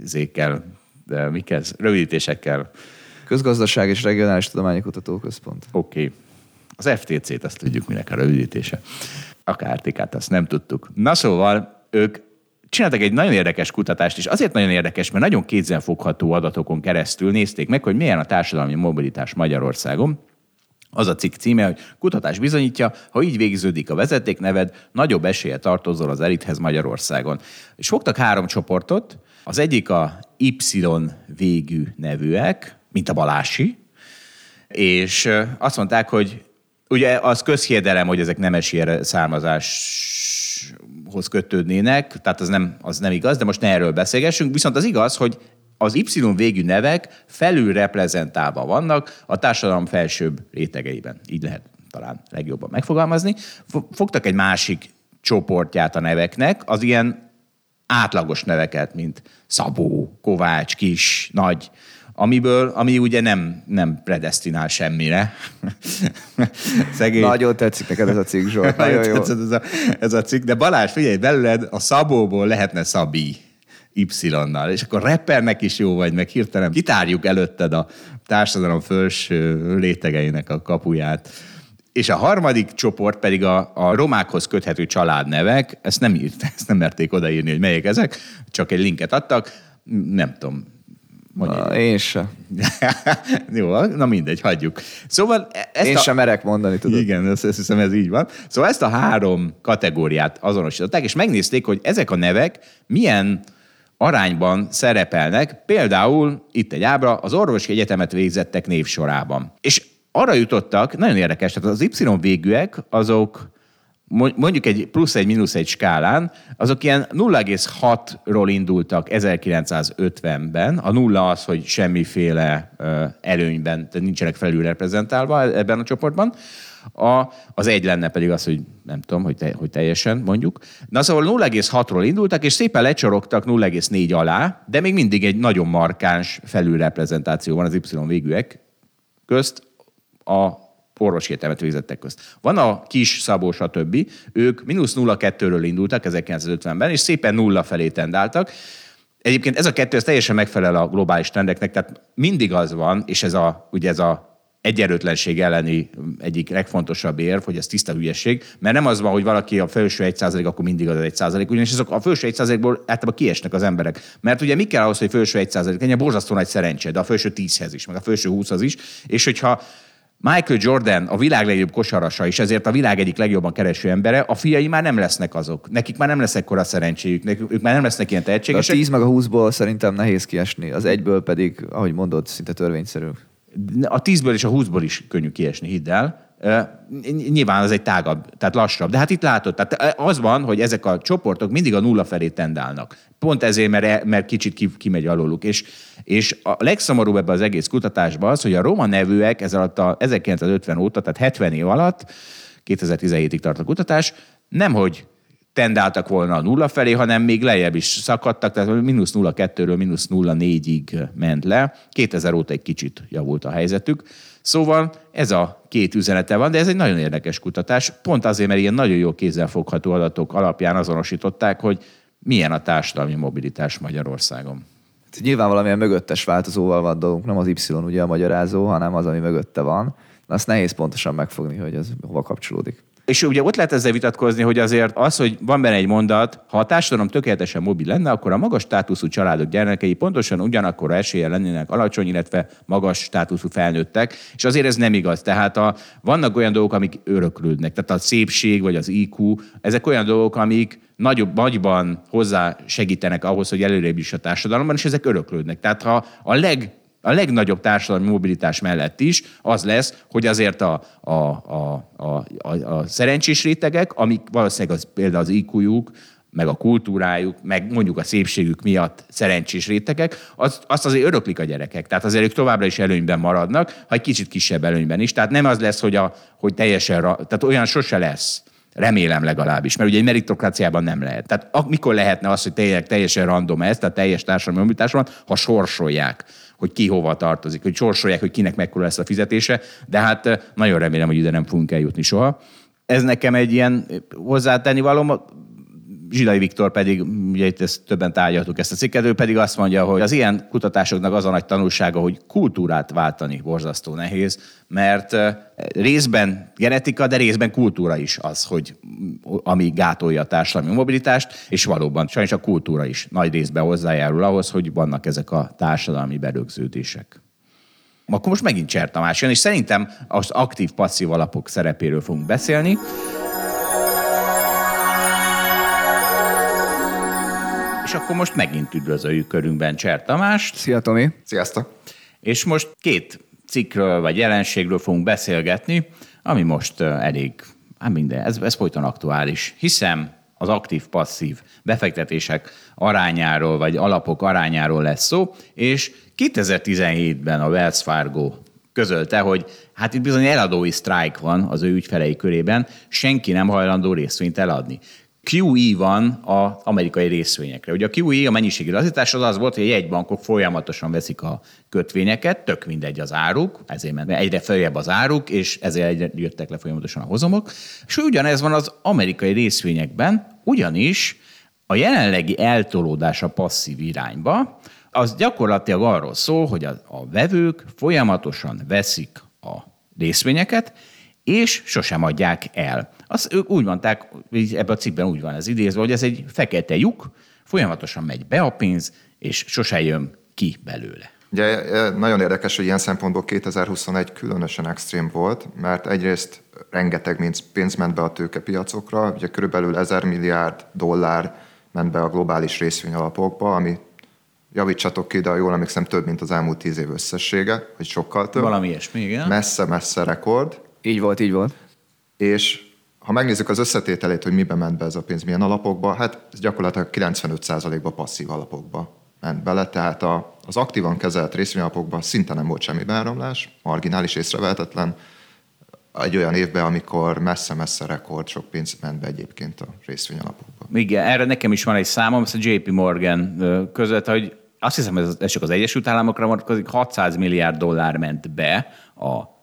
zékkel, de mik ez? Rövidítésekkel. Közgazdaság és Regionális Tudományi Kutatóközpont. Oké. Okay. Az FTC-t azt tudjuk, minek a rövidítése. A KRTK-t azt nem tudtuk. Na szóval ők csináltak egy nagyon érdekes kutatást, és azért nagyon érdekes, mert nagyon kézzelfogható adatokon keresztül nézték meg, hogy milyen a társadalmi mobilitás Magyarországon. Az a cikk címe, hogy kutatás bizonyítja, ha így végződik a vezetékneved, nagyobb esélye tartozol az elithez Magyarországon. És fogtak három csoportot, az egyik a Y végű nevűek, mint a Balási, és azt mondták, hogy ugye az közhiedelem, hogy ezek nemesi származáshoz kötődnének, tehát az nem, az nem igaz, de most ne erről beszélgessünk, viszont az igaz, hogy az Y végű nevek felül reprezentálva vannak a társadalom felsőbb rétegeiben. Így lehet talán legjobban megfogalmazni. Fogtak egy másik csoportját a neveknek, az ilyen átlagos neveket, mint Szabó, Kovács, Kis, Nagy, amiből, ami ugye nem, nem predestinál semmire. <laughs> Szegény. Nagyon tetszik neked ez a cikk, Zsolt. <laughs> Nagyon jó. Ez a, ez a cikk. De Balázs, figyelj, belőled a Szabóból lehetne Szabi. Y-nal, és akkor rappernek is jó vagy, meg hirtelen kitárjuk előtted a társadalom felső rétegeinek a kapuját. És a harmadik csoport pedig a, a romákhoz köthető családnevek, ezt nem írt, <laughs> ezt nem merték odaírni, hogy melyek ezek, csak egy linket adtak, nem tudom, Na, én sem. <laughs> Jó, na mindegy, hagyjuk. Szóval e- ezt én a... sem merek mondani, tudod. Igen, ezt, ezt hiszem ez így van. Szóval ezt a három kategóriát azonosították, és megnézték, hogy ezek a nevek milyen arányban szerepelnek, például itt egy ábra, az orvosi egyetemet végzettek névsorában. És arra jutottak, nagyon érdekes, tehát az Y végűek, azok mondjuk egy plusz egy, mínusz egy skálán, azok ilyen 0,6-ról indultak 1950-ben. A nulla az, hogy semmiféle előnyben, tehát nincsenek felül reprezentálva ebben a csoportban. A, az egy lenne pedig az, hogy nem tudom, hogy, te, hogy teljesen mondjuk. Na szóval 0,6-ról indultak, és szépen lecsorogtak 0,4 alá, de még mindig egy nagyon markáns felülreprezentáció van az Y végűek közt a orvosi egyetemet végzettek közt. Van a kis Szabó, stb. Ők mínusz 0,2-ről indultak 1950-ben, és szépen nulla felé tendáltak. Egyébként ez a kettő ez teljesen megfelel a globális trendeknek, tehát mindig az van, és ez a, ugye ez a egyenlőtlenség elleni egyik legfontosabb érv, hogy ez tiszta hülyeség, mert nem az van, hogy valaki a felső 1% akkor mindig az 1 ugyanis azok a felső 1 ból általában kiesnek az emberek. Mert ugye mi kell ahhoz, hogy felső 1% Ennyi borzasztó nagy szerencse, de a felső 10-hez is, meg a felső 20-hoz is, és hogyha Michael Jordan a világ legjobb kosarasa, és ezért a világ egyik legjobban kereső embere, a fiai már nem lesznek azok. Nekik már nem lesz ekkora szerencséjük, nekik, ők már nem lesznek ilyen tehetségesek. De a 10 meg a 20-ból szerintem nehéz kiesni, az egyből pedig, ahogy mondod, szinte törvényszerű. A 10-ből és a 20-ból is könnyű kiesni, hidd el. Nyilván az egy tágabb, tehát lassabb. De hát itt látod, tehát az van, hogy ezek a csoportok mindig a nulla felé tendálnak. Pont ezért, mert, e, mert kicsit ki, kimegy aluluk. És, és a legszomorúbb ebben az egész kutatásban az, hogy a roma nevűek ez alatt a 1950 óta, tehát 70 év alatt, 2017-ig tart a kutatás, nemhogy tendáltak volna a nulla felé, hanem még lejjebb is szakadtak, tehát mínusz 0,2-ről mínusz 0,4-ig ment le. 2000 óta egy kicsit javult a helyzetük. Szóval ez a két üzenete van, de ez egy nagyon érdekes kutatás, pont azért, mert ilyen nagyon jó kézzelfogható adatok alapján azonosították, hogy milyen a társadalmi mobilitás Magyarországon. Hát nyilván valamilyen mögöttes változóval van dolgunk, nem az Y ugye a magyarázó, hanem az, ami mögötte van. Azt nehéz pontosan megfogni, hogy ez hova kapcsolódik. És ugye ott lehet ezzel vitatkozni, hogy azért az, hogy van benne egy mondat, ha a társadalom tökéletesen mobil lenne, akkor a magas státuszú családok gyermekei pontosan ugyanakkor esélye lennének alacsony, illetve magas státuszú felnőttek, és azért ez nem igaz. Tehát a, vannak olyan dolgok, amik öröklődnek. Tehát a szépség vagy az IQ, ezek olyan dolgok, amik nagyobb, nagyban hozzá segítenek ahhoz, hogy előrébb is a társadalomban, és ezek öröklődnek. Tehát ha a leg a legnagyobb társadalmi mobilitás mellett is az lesz, hogy azért a, a, a, a, a, a szerencsés rétegek, amik valószínűleg az, például az iq meg a kultúrájuk, meg mondjuk a szépségük miatt szerencsés rétegek, az, azt azért öröklik a gyerekek. Tehát azért ők továbbra is előnyben maradnak, ha egy kicsit kisebb előnyben is. Tehát nem az lesz, hogy, a, hogy teljesen, tehát olyan sose lesz. Remélem legalábbis, mert ugye egy meritokráciában nem lehet. Tehát mikor lehetne az, hogy teljesen random ez, tehát teljes társadalmi mobilitás van, ha sorsolják hogy ki hova tartozik, hogy sorsolják, hogy kinek mekkora lesz a fizetése, de hát nagyon remélem, hogy ide nem fogunk eljutni soha. Ez nekem egy ilyen hozzátenni való, Zsidai Viktor pedig, ugye itt ezt többen tárgyaltuk ezt a cikket, ő pedig azt mondja, hogy az ilyen kutatásoknak az a nagy tanulsága, hogy kultúrát váltani borzasztó nehéz, mert részben genetika, de részben kultúra is az, hogy ami gátolja a társadalmi mobilitást, és valóban sajnos a kultúra is nagy részben hozzájárul ahhoz, hogy vannak ezek a társadalmi berögződések. Akkor most megint Cser Tamás jön, és szerintem az aktív-passzív alapok szerepéről fogunk beszélni. Akkor most megint üdvözöljük körünkben Cser Tamást. Szia Tomi! Sziasztok! És most két cikkről vagy jelenségről fogunk beszélgetni, ami most elég, hát minden, ez, ez folyton aktuális. Hiszem, az aktív-passzív befektetések arányáról, vagy alapok arányáról lesz szó, és 2017-ben a Wells Fargo közölte, hogy hát itt bizony eladói sztrájk van az ő ügyfelei körében, senki nem hajlandó részvényt eladni. QE van az amerikai részvényekre. Ugye a QE, a mennyiségi lazítás az az volt, hogy a jegybankok folyamatosan veszik a kötvényeket, tök mindegy az áruk, ezért ment egyre följebb az áruk, és ezért egyre jöttek le folyamatosan a hozamok. És ugyanez van az amerikai részvényekben, ugyanis a jelenlegi eltolódás a passzív irányba, az gyakorlatilag arról szól, hogy a, a vevők folyamatosan veszik a részvényeket, és sosem adják el. Azt ők úgy mondták, ebben a cikkben úgy van ez idézve, hogy ez egy fekete lyuk, folyamatosan megy be a pénz, és sose jön ki belőle. Ugye e, nagyon érdekes, hogy ilyen szempontból 2021 különösen extrém volt, mert egyrészt rengeteg pénz ment be a tőkepiacokra, ugye körülbelül 1000 milliárd dollár ment be a globális részvényalapokba, ami javítsatok ki, de jól emlékszem több, mint az elmúlt tíz év összessége, vagy sokkal több. Valami ilyesmi, igen. Messze-messze rekord. Így volt, így volt. És ha megnézzük az összetételét, hogy miben ment be ez a pénz, milyen alapokba, hát ez gyakorlatilag 95%-ba passzív alapokba ment bele, tehát a, az aktívan kezelt részvényalapokban szinte nem volt semmi beáramlás, marginális észrevehetetlen, egy olyan évben, amikor messze-messze rekord sok pénz ment be egyébként a részvényalapokba. Igen, erre nekem is van egy számom, ez a JP Morgan között, hogy azt hiszem, ez, ez csak az Egyesült Államokra vonatkozik, 600 milliárd dollár ment be a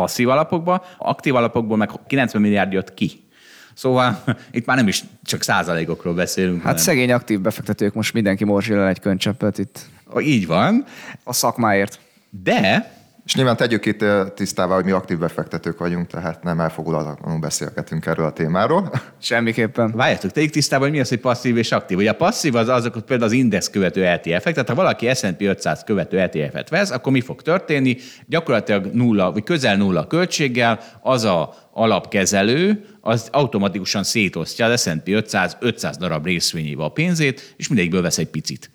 passzív alapokba, aktív alapokból meg 90 milliárd jött ki. Szóval <laughs> itt már nem is csak százalékokról beszélünk. Hát hanem... szegény aktív befektetők, most mindenki morzsélel egy könycseppet itt. Így van. A szakmáért. De és nyilván tegyük itt tisztává, hogy mi aktív befektetők vagyunk, tehát nem elfogulatlanul beszélgetünk erről a témáról. <laughs> Semmiképpen. Várjátok, tegyük tisztában, hogy mi az, hogy passzív és aktív. Ugye a passzív az azok például az index követő ETF-ek, tehát ha valaki S&P 500 követő ETF-et vesz, akkor mi fog történni? Gyakorlatilag nulla, vagy közel nulla költséggel az a alapkezelő, az automatikusan szétosztja az S&P 500 500 darab részvényével a pénzét, és mindegyikből vesz egy picit.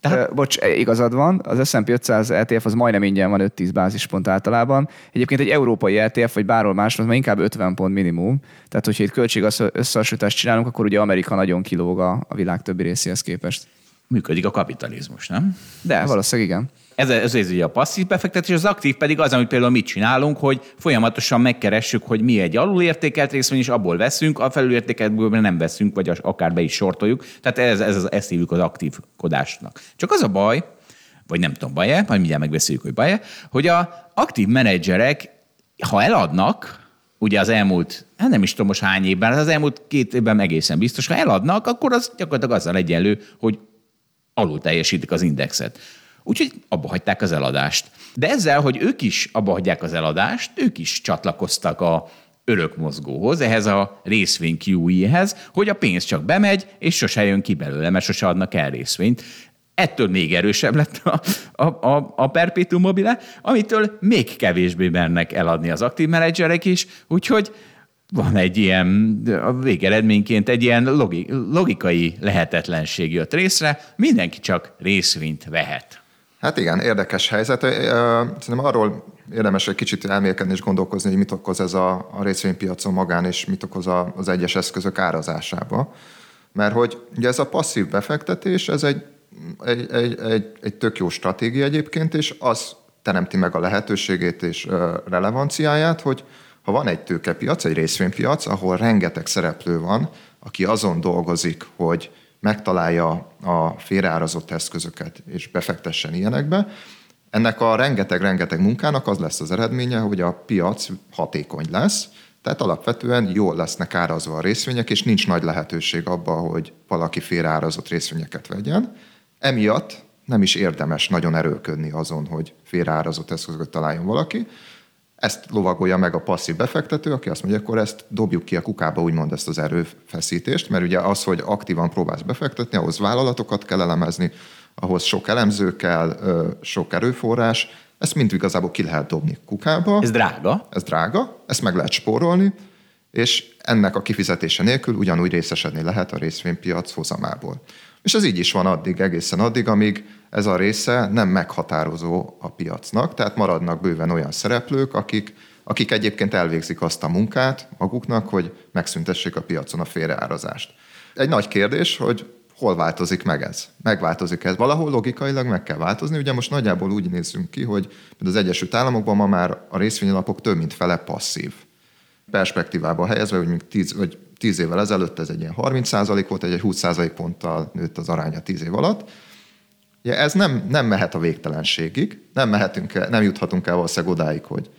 Tehát... Bocs, e, igazad van, az S&P 500 ETF az majdnem ingyen van 5-10 bázispont általában. Egyébként egy európai ETF, vagy bárhol máshol, az már inkább 50 pont minimum. Tehát, hogyha itt költség összehasonlítást csinálunk, akkor ugye Amerika nagyon kilóg a, a világ többi részéhez képest. Működik a kapitalizmus, nem? De, Ez... valószínűleg igen. Ez, ez, ez ugye a passzív befektetés, az aktív pedig az, amit például mit csinálunk, hogy folyamatosan megkeressük, hogy mi egy alulértékelt részvény, és abból veszünk, a felülértékeltből nem veszünk, vagy akár be is sortoljuk. Tehát ez, ez, ez, ezt hívjuk az aktívkodásnak. Csak az a baj, vagy nem tudom, baj-e, majd mindjárt megbeszéljük, hogy baj-e, hogy a aktív menedzserek, ha eladnak, ugye az elmúlt, hát nem is tudom most hány évben, az elmúlt két évben egészen biztos, ha eladnak, akkor az gyakorlatilag azzal egyenlő, hogy alul teljesítik az indexet. Úgyhogy abba hagyták az eladást. De ezzel, hogy ők is abba hagyják az eladást, ők is csatlakoztak a örökmozgóhoz, ehhez a részvény QE-hez, hogy a pénz csak bemegy, és sose jön ki belőle, mert sose adnak el részvényt. Ettől még erősebb lett a, a, a, a perpetuum mobile, amitől még kevésbé mennek eladni az aktív menedzserek is, úgyhogy van egy ilyen, a végeredményként egy ilyen logi, logikai lehetetlenség jött részre, mindenki csak részvényt vehet. Hát igen, érdekes helyzet. Szerintem arról érdemes egy kicsit elmélkedni és gondolkozni, hogy mit okoz ez a, részvénypiacon magán, és mit okoz az egyes eszközök árazásába. Mert hogy ugye ez a passzív befektetés, ez egy, egy, egy, egy, egy tök jó stratégia egyébként, és az teremti meg a lehetőségét és relevanciáját, hogy ha van egy tőkepiac, egy részvénypiac, ahol rengeteg szereplő van, aki azon dolgozik, hogy megtalálja a félreárazott eszközöket és befektessen ilyenekbe, ennek a rengeteg-rengeteg munkának az lesz az eredménye, hogy a piac hatékony lesz, tehát alapvetően jól lesznek árazva a részvények, és nincs nagy lehetőség abba, hogy valaki félreárazott részvényeket vegyen. Emiatt nem is érdemes nagyon erőködni azon, hogy félreárazott eszközöket találjon valaki, ezt lovagolja meg a passzív befektető, aki azt mondja, akkor ezt dobjuk ki a kukába, úgymond ezt az erőfeszítést, mert ugye az, hogy aktívan próbálsz befektetni, ahhoz vállalatokat kell elemezni, ahhoz sok elemző kell, sok erőforrás, ezt mind igazából ki lehet dobni kukába. Ez drága. Ez drága, ezt meg lehet spórolni, és ennek a kifizetése nélkül ugyanúgy részesedni lehet a részvénypiac hozamából. És ez így is van addig, egészen addig, amíg ez a része nem meghatározó a piacnak, tehát maradnak bőven olyan szereplők, akik, akik egyébként elvégzik azt a munkát maguknak, hogy megszüntessék a piacon a félreárazást. Egy nagy kérdés, hogy hol változik meg ez? Megváltozik ez? Valahol logikailag meg kell változni. Ugye most nagyjából úgy nézzünk ki, hogy az Egyesült Államokban ma már a részvényalapok több mint fele passzív. Perspektívába helyezve, hogy még 10, vagy 10 évvel ezelőtt ez egy ilyen 30% volt, egy 20% ponttal nőtt az aránya 10 év alatt. Ugye ez nem, nem mehet a végtelenségig, nem, mehetünk el, nem juthatunk el valószínűleg odáig, hogy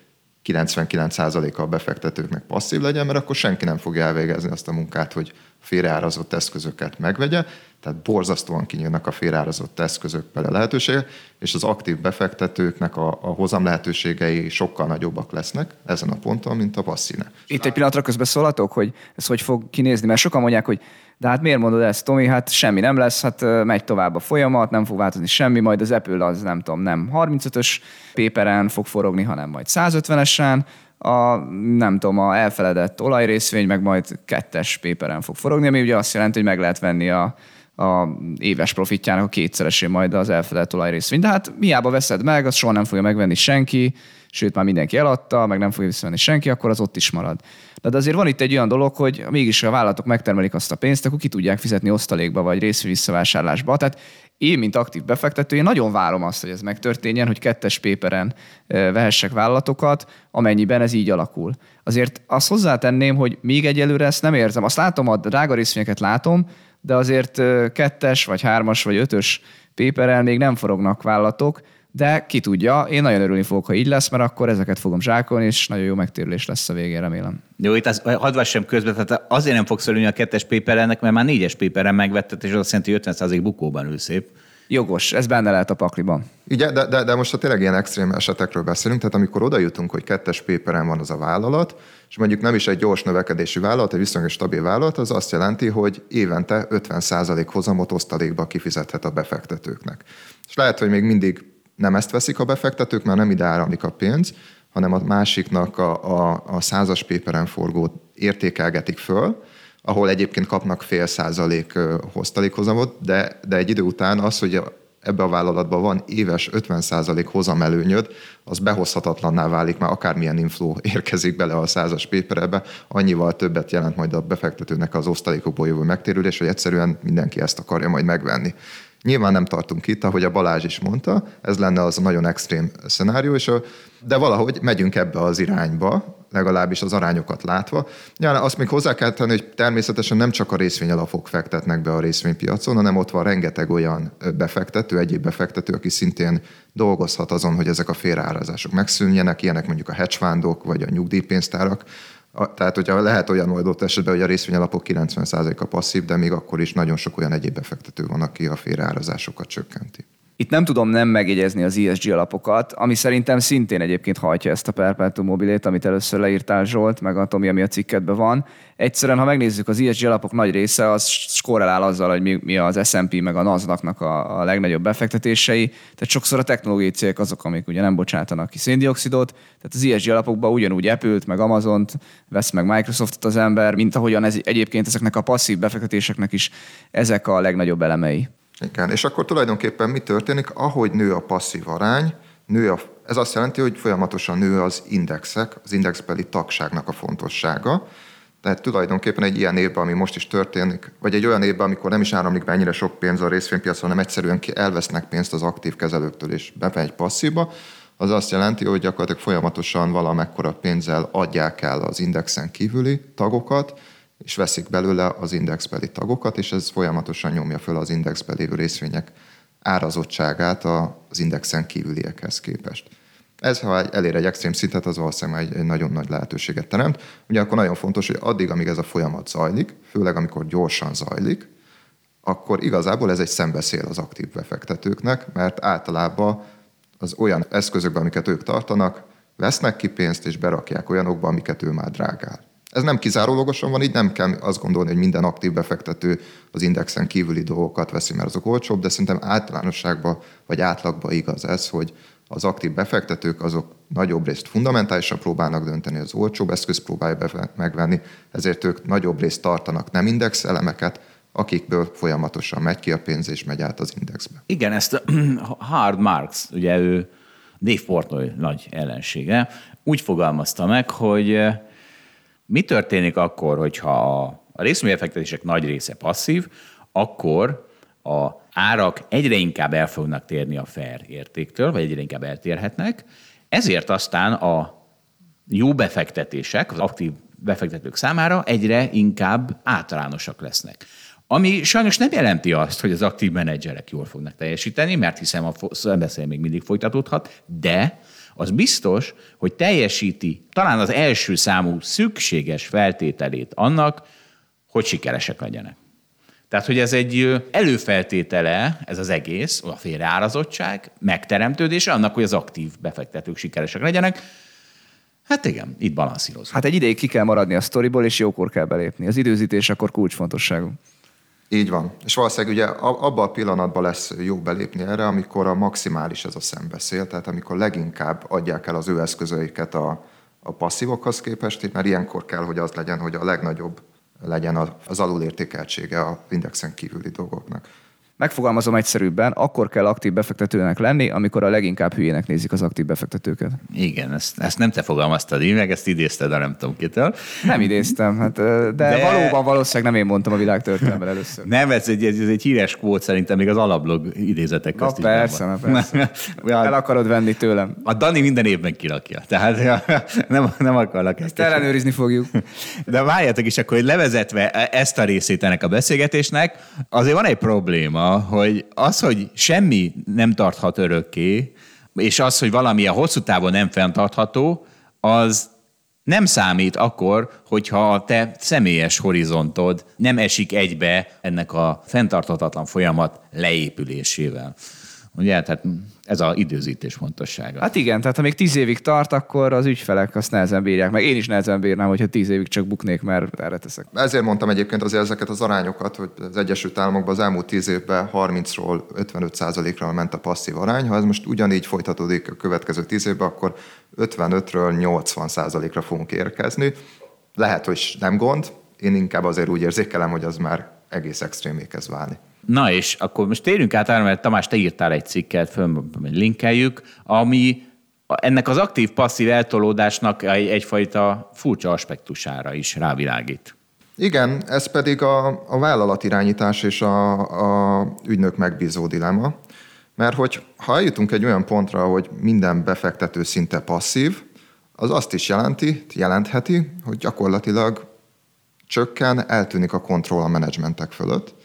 99%-a a befektetőknek passzív legyen, mert akkor senki nem fogja elvégezni azt a munkát, hogy félreárazott eszközöket megvegye, tehát borzasztóan kinyílnak a félreárazott eszközök bele lehetőségek, és az aktív befektetőknek a, a hozam lehetőségei sokkal nagyobbak lesznek ezen a ponton, mint a passzívnek. Itt egy pillanatra közbeszólatok, hogy ez hogy fog kinézni, mert sokan mondják, hogy de hát miért mondod ezt, Tomi? Hát semmi nem lesz, hát megy tovább a folyamat, nem fog változni semmi, majd az Apple az nem tudom, nem 35-ös péperen fog forogni, hanem majd 150-esen, a, nem tudom, a elfeledett olajrészvény meg majd kettes péperen fog forogni, ami ugye azt jelenti, hogy meg lehet venni a, a éves profitjának a kétszeresén majd az elfeledett olajrészvény. De hát miába veszed meg, azt soha nem fogja megvenni senki, sőt már mindenki eladta, meg nem fogja visszavenni senki, akkor az ott is marad. De azért van itt egy olyan dolog, hogy mégis a vállalatok megtermelik azt a pénzt, akkor ki tudják fizetni osztalékba vagy részvény visszavásárlásba. Tehát én, mint aktív befektető, én nagyon várom azt, hogy ez megtörténjen, hogy kettes péperen vehessek vállalatokat, amennyiben ez így alakul. Azért azt hozzátenném, hogy még egyelőre ezt nem érzem. Azt látom, a drága részvényeket látom, de azért kettes, vagy hármas, vagy ötös péperen még nem forognak vállalatok, de ki tudja, én nagyon örülni fogok, ha így lesz, mert akkor ezeket fogom zsákolni, és nagyon jó megtérülés lesz a végén, remélem. Jó, itt az, hadd sem közben, tehát azért nem fogsz örülni a kettes péperennek, mert már négyes péperen megvetted, és az azt jelenti, hogy 50% bukóban ül szép. Jogos, ez benne lehet a pakliban. Igen, de, de, de most a tényleg ilyen extrém esetekről beszélünk, tehát amikor oda jutunk, hogy kettes péperen van az a vállalat, és mondjuk nem is egy gyors növekedési vállalat, egy viszonylag stabil vállalat, az azt jelenti, hogy évente 50% hozamot osztalékba kifizethet a befektetőknek. És lehet, hogy még mindig nem ezt veszik a befektetők, mert nem ide áramlik a pénz, hanem a másiknak a, a, a százas péperen forgót értékelgetik föl, ahol egyébként kapnak fél százalék hoztalékhozamot, de, de egy idő után az, hogy ebbe a vállalatban van éves 50% hozamelőnyöd, az behozhatatlanná válik, már akármilyen infló <laughs> érkezik bele a százas péperebe, annyival többet jelent majd a befektetőnek az osztalékokból jövő megtérülés, hogy egyszerűen mindenki ezt akarja majd megvenni. Nyilván nem tartunk itt, ahogy a Balázs is mondta, ez lenne az a nagyon extrém szenárió, és a, de valahogy megyünk ebbe az irányba, legalábbis az arányokat látva. Ja, azt még hozzá kell tenni, hogy természetesen nem csak a részvényalapok fektetnek be a részvénypiacon, hanem ott van rengeteg olyan befektető, egyéb befektető, aki szintén dolgozhat azon, hogy ezek a félreárazások megszűnjenek, ilyenek mondjuk a hedgevándok vagy a nyugdíjpénztárak, tehát, hogyha lehet olyan oldott esetben, hogy a részvényalapok 90%-a passzív, de még akkor is nagyon sok olyan egyéb befektető van, aki a félreárazásokat csökkenti. Itt nem tudom nem megjegyezni az ESG alapokat, ami szerintem szintén egyébként hajtja ezt a perpetuum mobilét, amit először leírtál Zsolt, meg a Tomi, ami a cikketben van. Egyszerűen, ha megnézzük, az ESG alapok nagy része, az skorrelál azzal, hogy mi, mi az S&P meg a nasdaq a, a legnagyobb befektetései. Tehát sokszor a technológiai cégek azok, amik ugye nem bocsátanak ki széndiokszidot. Tehát az ESG alapokban ugyanúgy Apple-t, meg Amazon-t vesz meg Microsoftot az ember, mint ahogyan ez egyébként ezeknek a passzív befektetéseknek is ezek a legnagyobb elemei. Igen, és akkor tulajdonképpen mi történik? Ahogy nő a passzív arány, nő a, ez azt jelenti, hogy folyamatosan nő az indexek, az indexbeli tagságnak a fontossága. Tehát tulajdonképpen egy ilyen évben, ami most is történik, vagy egy olyan évben, amikor nem is áramlik be ennyire sok pénz a részvénypiacra, hanem egyszerűen elvesznek pénzt az aktív kezelőktől és bemegy passzívba, az azt jelenti, hogy gyakorlatilag folyamatosan valamekkora pénzzel adják el az indexen kívüli tagokat, és veszik belőle az indexbeli tagokat, és ez folyamatosan nyomja föl az indexben lévő részvények árazottságát az indexen kívüliekhez képest. Ez, ha elér egy extrém szintet, az valószínűleg egy, egy nagyon nagy lehetőséget teremt. Ugye akkor nagyon fontos, hogy addig, amíg ez a folyamat zajlik, főleg amikor gyorsan zajlik, akkor igazából ez egy szembeszél az aktív befektetőknek, mert általában az olyan eszközökben, amiket ők tartanak, vesznek ki pénzt és berakják olyanokba, amiket ő már drágál. Ez nem kizárólagosan van, így nem kell azt gondolni, hogy minden aktív befektető az indexen kívüli dolgokat veszi, mert azok olcsóbb, de szerintem általánosságban vagy átlagban igaz ez, hogy az aktív befektetők azok nagyobb részt fundamentálisan próbálnak dönteni, az olcsóbb eszköz próbálja megvenni, ezért ők nagyobb részt tartanak nem index elemeket, akikből folyamatosan megy ki a pénz és megy át az indexbe. Igen, ezt a <clears throat> Hard Marks, ugye ő Dave Portnoy nagy ellensége, úgy fogalmazta meg, hogy mi történik akkor, hogyha a részvénybefektetések nagy része passzív, akkor a árak egyre inkább el fognak térni a fair értéktől, vagy egyre inkább eltérhetnek, ezért aztán a jó befektetések, az aktív befektetők számára egyre inkább általánosak lesznek. Ami sajnos nem jelenti azt, hogy az aktív menedzserek jól fognak teljesíteni, mert hiszem a szembeszél még mindig folytatódhat, de az biztos, hogy teljesíti talán az első számú szükséges feltételét annak, hogy sikeresek legyenek. Tehát, hogy ez egy előfeltétele, ez az egész, a félreárazottság, megteremtődése annak, hogy az aktív befektetők sikeresek legyenek. Hát igen, itt balanszírozunk. Hát egy ideig ki kell maradni a sztoriból, és jókor kell belépni. Az időzítés akkor kulcsfontosságú. Így van. És valószínűleg ugye abban a pillanatban lesz jó belépni erre, amikor a maximális ez a szembeszél, tehát amikor leginkább adják el az ő eszközeiket a, a passzívokhoz képest, mert ilyenkor kell, hogy az legyen, hogy a legnagyobb legyen az alulértékeltsége a indexen kívüli dolgoknak. Megfogalmazom egyszerűbben, akkor kell aktív befektetőnek lenni, amikor a leginkább hülyének nézik az aktív befektetőket. Igen, ezt, ezt nem te fogalmaztad így, meg ezt idézted, de nem tudom kitől. Nem idéztem, hát, de, de, valóban valószínűleg nem én mondtam a világ történelmben először. Nem, ez egy, ez egy híres kvót szerintem még az alablog idézetek közt na, persze, na, persze. <laughs> El akarod venni tőlem. A Dani minden évben kirakja, tehát <laughs> nem, nem akarlak ezt. Ezt ellenőrizni fogjuk. <laughs> De várjátok is, akkor hogy levezetve ezt a részét ennek a beszélgetésnek, azért van egy probléma, hogy az, hogy semmi nem tarthat örökké, és az, hogy valami a hosszú távon nem fenntartható, az nem számít akkor, hogyha a te személyes horizontod nem esik egybe ennek a fenntarthatatlan folyamat leépülésével. Ugye, tehát ez az időzítés fontossága. Hát igen, tehát ha még tíz évig tart, akkor az ügyfelek azt nehezen bírják, meg én is nehezen bírnám, hogyha tíz évig csak buknék, mert erre teszek. Ezért mondtam egyébként azért ezeket az arányokat, hogy az Egyesült Államokban az elmúlt tíz évben 30-ról 55%-ra ment a passzív arány. Ha ez most ugyanígy folytatódik a következő tíz évben, akkor 55-ről 80%-ra fogunk érkezni. Lehet, hogy nem gond, én inkább azért úgy érzékelem, hogy az már egész extrémé kezd válni. Na és akkor most térjünk át arra, mert Tamás, te írtál egy cikket, föl linkeljük, ami ennek az aktív-passzív eltolódásnak egy, egyfajta furcsa aspektusára is rávilágít. Igen, ez pedig a, a vállalatirányítás és a, a ügynök megbízó dilema. Mert hogy ha eljutunk egy olyan pontra, hogy minden befektető szinte passzív, az azt is jelenti, jelentheti, hogy gyakorlatilag csökken, eltűnik a kontroll a menedzsmentek fölött,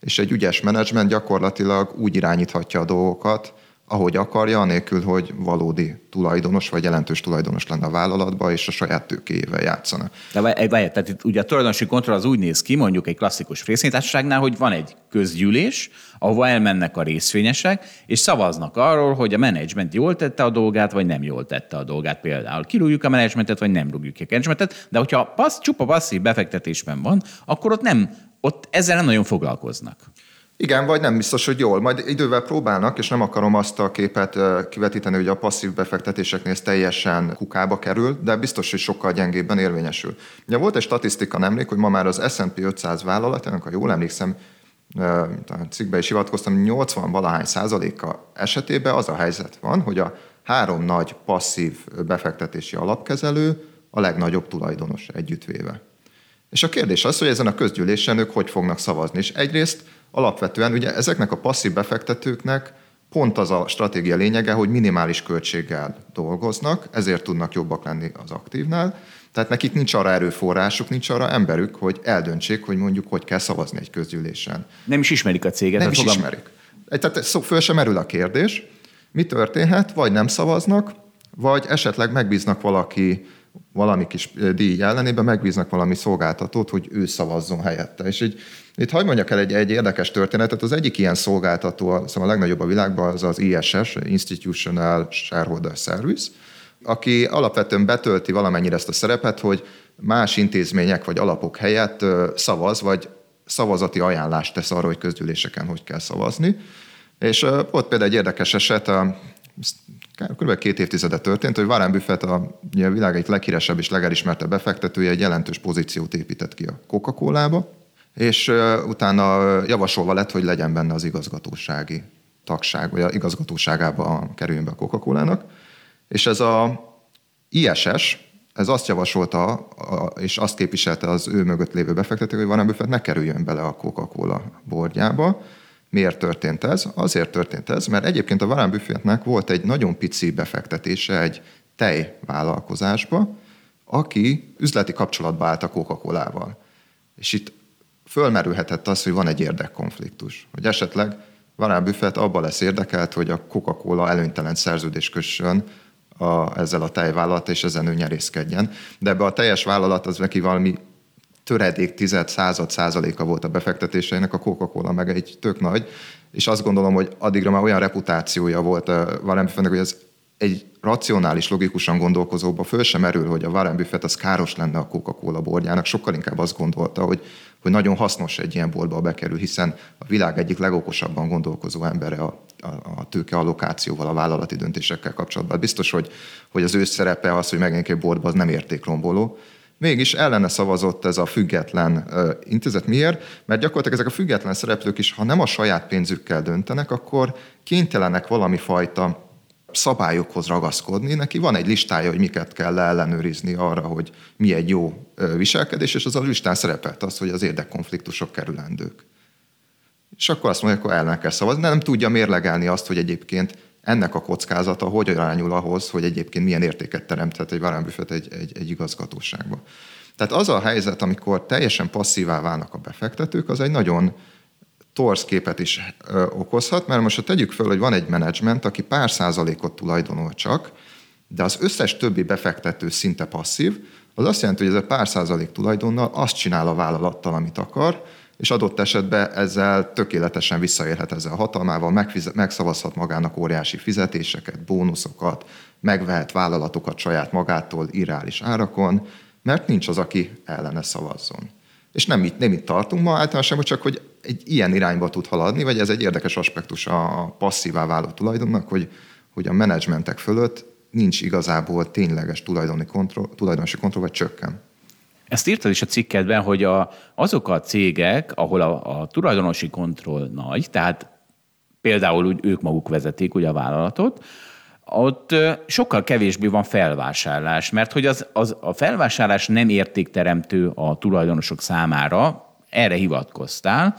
és egy ügyes menedzsment gyakorlatilag úgy irányíthatja a dolgokat, ahogy akarja, anélkül, hogy valódi tulajdonos vagy jelentős tulajdonos lenne a vállalatba, és a saját tőkéjével játszana. De várj, tehát itt ugye a tulajdonosi kontroll az úgy néz ki, mondjuk egy klasszikus részvénytársaságnál, hogy van egy közgyűlés, ahova elmennek a részvényesek, és szavaznak arról, hogy a menedzsment jól tette a dolgát, vagy nem jól tette a dolgát. Például kirúgjuk a menedzsmentet, vagy nem rúgjuk a menedzsmentet, de hogyha passz, csupa passzív befektetésben van, akkor ott nem ott ezzel nem nagyon foglalkoznak. Igen, vagy nem biztos, hogy jól. Majd idővel próbálnak, és nem akarom azt a képet kivetíteni, hogy a passzív befektetéseknél ez teljesen kukába kerül, de biztos, hogy sokkal gyengébben érvényesül. Ugye volt egy statisztika nemrég, hogy ma már az S&P 500 vállalatának, ha jól emlékszem, a cikkbe is hivatkoztam, 80 valahány százaléka esetében az a helyzet van, hogy a három nagy passzív befektetési alapkezelő a legnagyobb tulajdonos együttvéve. És a kérdés az, hogy ezen a közgyűlésen ők hogy fognak szavazni. És egyrészt alapvetően ugye ezeknek a passzív befektetőknek pont az a stratégia lényege, hogy minimális költséggel dolgoznak, ezért tudnak jobbak lenni az aktívnál. Tehát nekik nincs arra erőforrásuk, nincs arra emberük, hogy eldöntsék, hogy mondjuk hogy kell szavazni egy közgyűlésen. Nem is ismerik a céget. Nem is fogam... ismerik. Tehát szó, föl sem merül a kérdés, mi történhet, vagy nem szavaznak, vagy esetleg megbíznak valaki valami kis díj ellenében megbíznak valami szolgáltatót, hogy ő szavazzon helyette. És így, itt hagyd mondjak el egy, egy érdekes történetet. Az egyik ilyen szolgáltató, szóval a legnagyobb a világban, az az ISS, Institutional Shareholder Service, aki alapvetően betölti valamennyire ezt a szerepet, hogy más intézmények vagy alapok helyett szavaz, vagy szavazati ajánlást tesz arra, hogy közgyűléseken hogy kell szavazni. És volt például egy érdekes eset, kb. két évtizede történt, hogy Warren Buffett a, a világ egyik leghíresebb és legelismertebb befektetője egy jelentős pozíciót épített ki a Coca-Colába, és utána javasolva lett, hogy legyen benne az igazgatósági tagság, vagy a igazgatóságába kerüljön be a Coca-Colának. És ez a ISS, ez azt javasolta, és azt képviselte az ő mögött lévő befektető, hogy Warren Buffett ne kerüljön bele a Coca-Cola bordjába. Miért történt ez? Azért történt ez, mert egyébként a Warren Buffettnek volt egy nagyon pici befektetése egy tejvállalkozásba, aki üzleti kapcsolatba állt a Coca-Colával. És itt fölmerülhetett az, hogy van egy érdekkonfliktus, hogy esetleg Warren Buffett abban lesz érdekelt, hogy a Coca-Cola előnytelen szerződés kössön a, ezzel a tejvállalat, és ezen ő nyerészkedjen. De ebbe a teljes vállalat az neki valami töredék tized, század százaléka volt a befektetéseinek, a Coca-Cola meg egy tök nagy, és azt gondolom, hogy addigra már olyan reputációja volt a Warren Buffettnek, hogy ez egy racionális, logikusan gondolkozóba föl sem merül, hogy a Warren Buffett az káros lenne a Coca-Cola bordjának, sokkal inkább azt gondolta, hogy, hogy nagyon hasznos egy ilyen boltba bekerül, hiszen a világ egyik legokosabban gondolkozó embere a, a, a tőke allokációval, a vállalati döntésekkel kapcsolatban. Biztos, hogy, hogy az ő szerepe az, hogy megjelenik egy boltba, az nem értékromboló, Mégis ellene szavazott ez a független intézet. Miért? Mert gyakorlatilag ezek a független szereplők is, ha nem a saját pénzükkel döntenek, akkor kénytelenek valami fajta szabályokhoz ragaszkodni. Neki van egy listája, hogy miket kell ellenőrizni arra, hogy mi egy jó viselkedés, és az a listán szerepelt az, hogy az érdekkonfliktusok kerülendők. És akkor azt mondja, akkor ellen kell szavazni, nem tudja mérlegelni azt, hogy egyébként ennek a kockázata hogy arányul ahhoz, hogy egyébként milyen értéket teremthet egy Warren egy, egy, egy igazgatóságba. Tehát az a helyzet, amikor teljesen passzívá válnak a befektetők, az egy nagyon torsz képet is ö, okozhat, mert most ha tegyük föl, hogy van egy menedzsment, aki pár százalékot tulajdonol csak, de az összes többi befektető szinte passzív, az azt jelenti, hogy ez a pár százalék tulajdonnal azt csinál a vállalattal, amit akar, és adott esetben ezzel tökéletesen visszaérhet ezzel a hatalmával, megfizet, megszavazhat magának óriási fizetéseket, bónuszokat, megvehet vállalatokat saját magától irreális árakon, mert nincs az, aki ellene szavazzon. És nem itt, nem itt tartunk ma általánosában, csak hogy egy ilyen irányba tud haladni, vagy ez egy érdekes aspektus a passzívá váló tulajdonnak, hogy, hogy a menedzsmentek fölött nincs igazából tényleges tulajdoni kontroll, tulajdonosi kontroll, vagy csökken. Ezt írtad is a cikkedben, hogy a, azok a cégek, ahol a, a tulajdonosi kontroll nagy, tehát például úgy ők maguk vezetik ugye a vállalatot, ott sokkal kevésbé van felvásárlás, mert hogy az, az, a felvásárlás nem értékteremtő a tulajdonosok számára, erre hivatkoztál,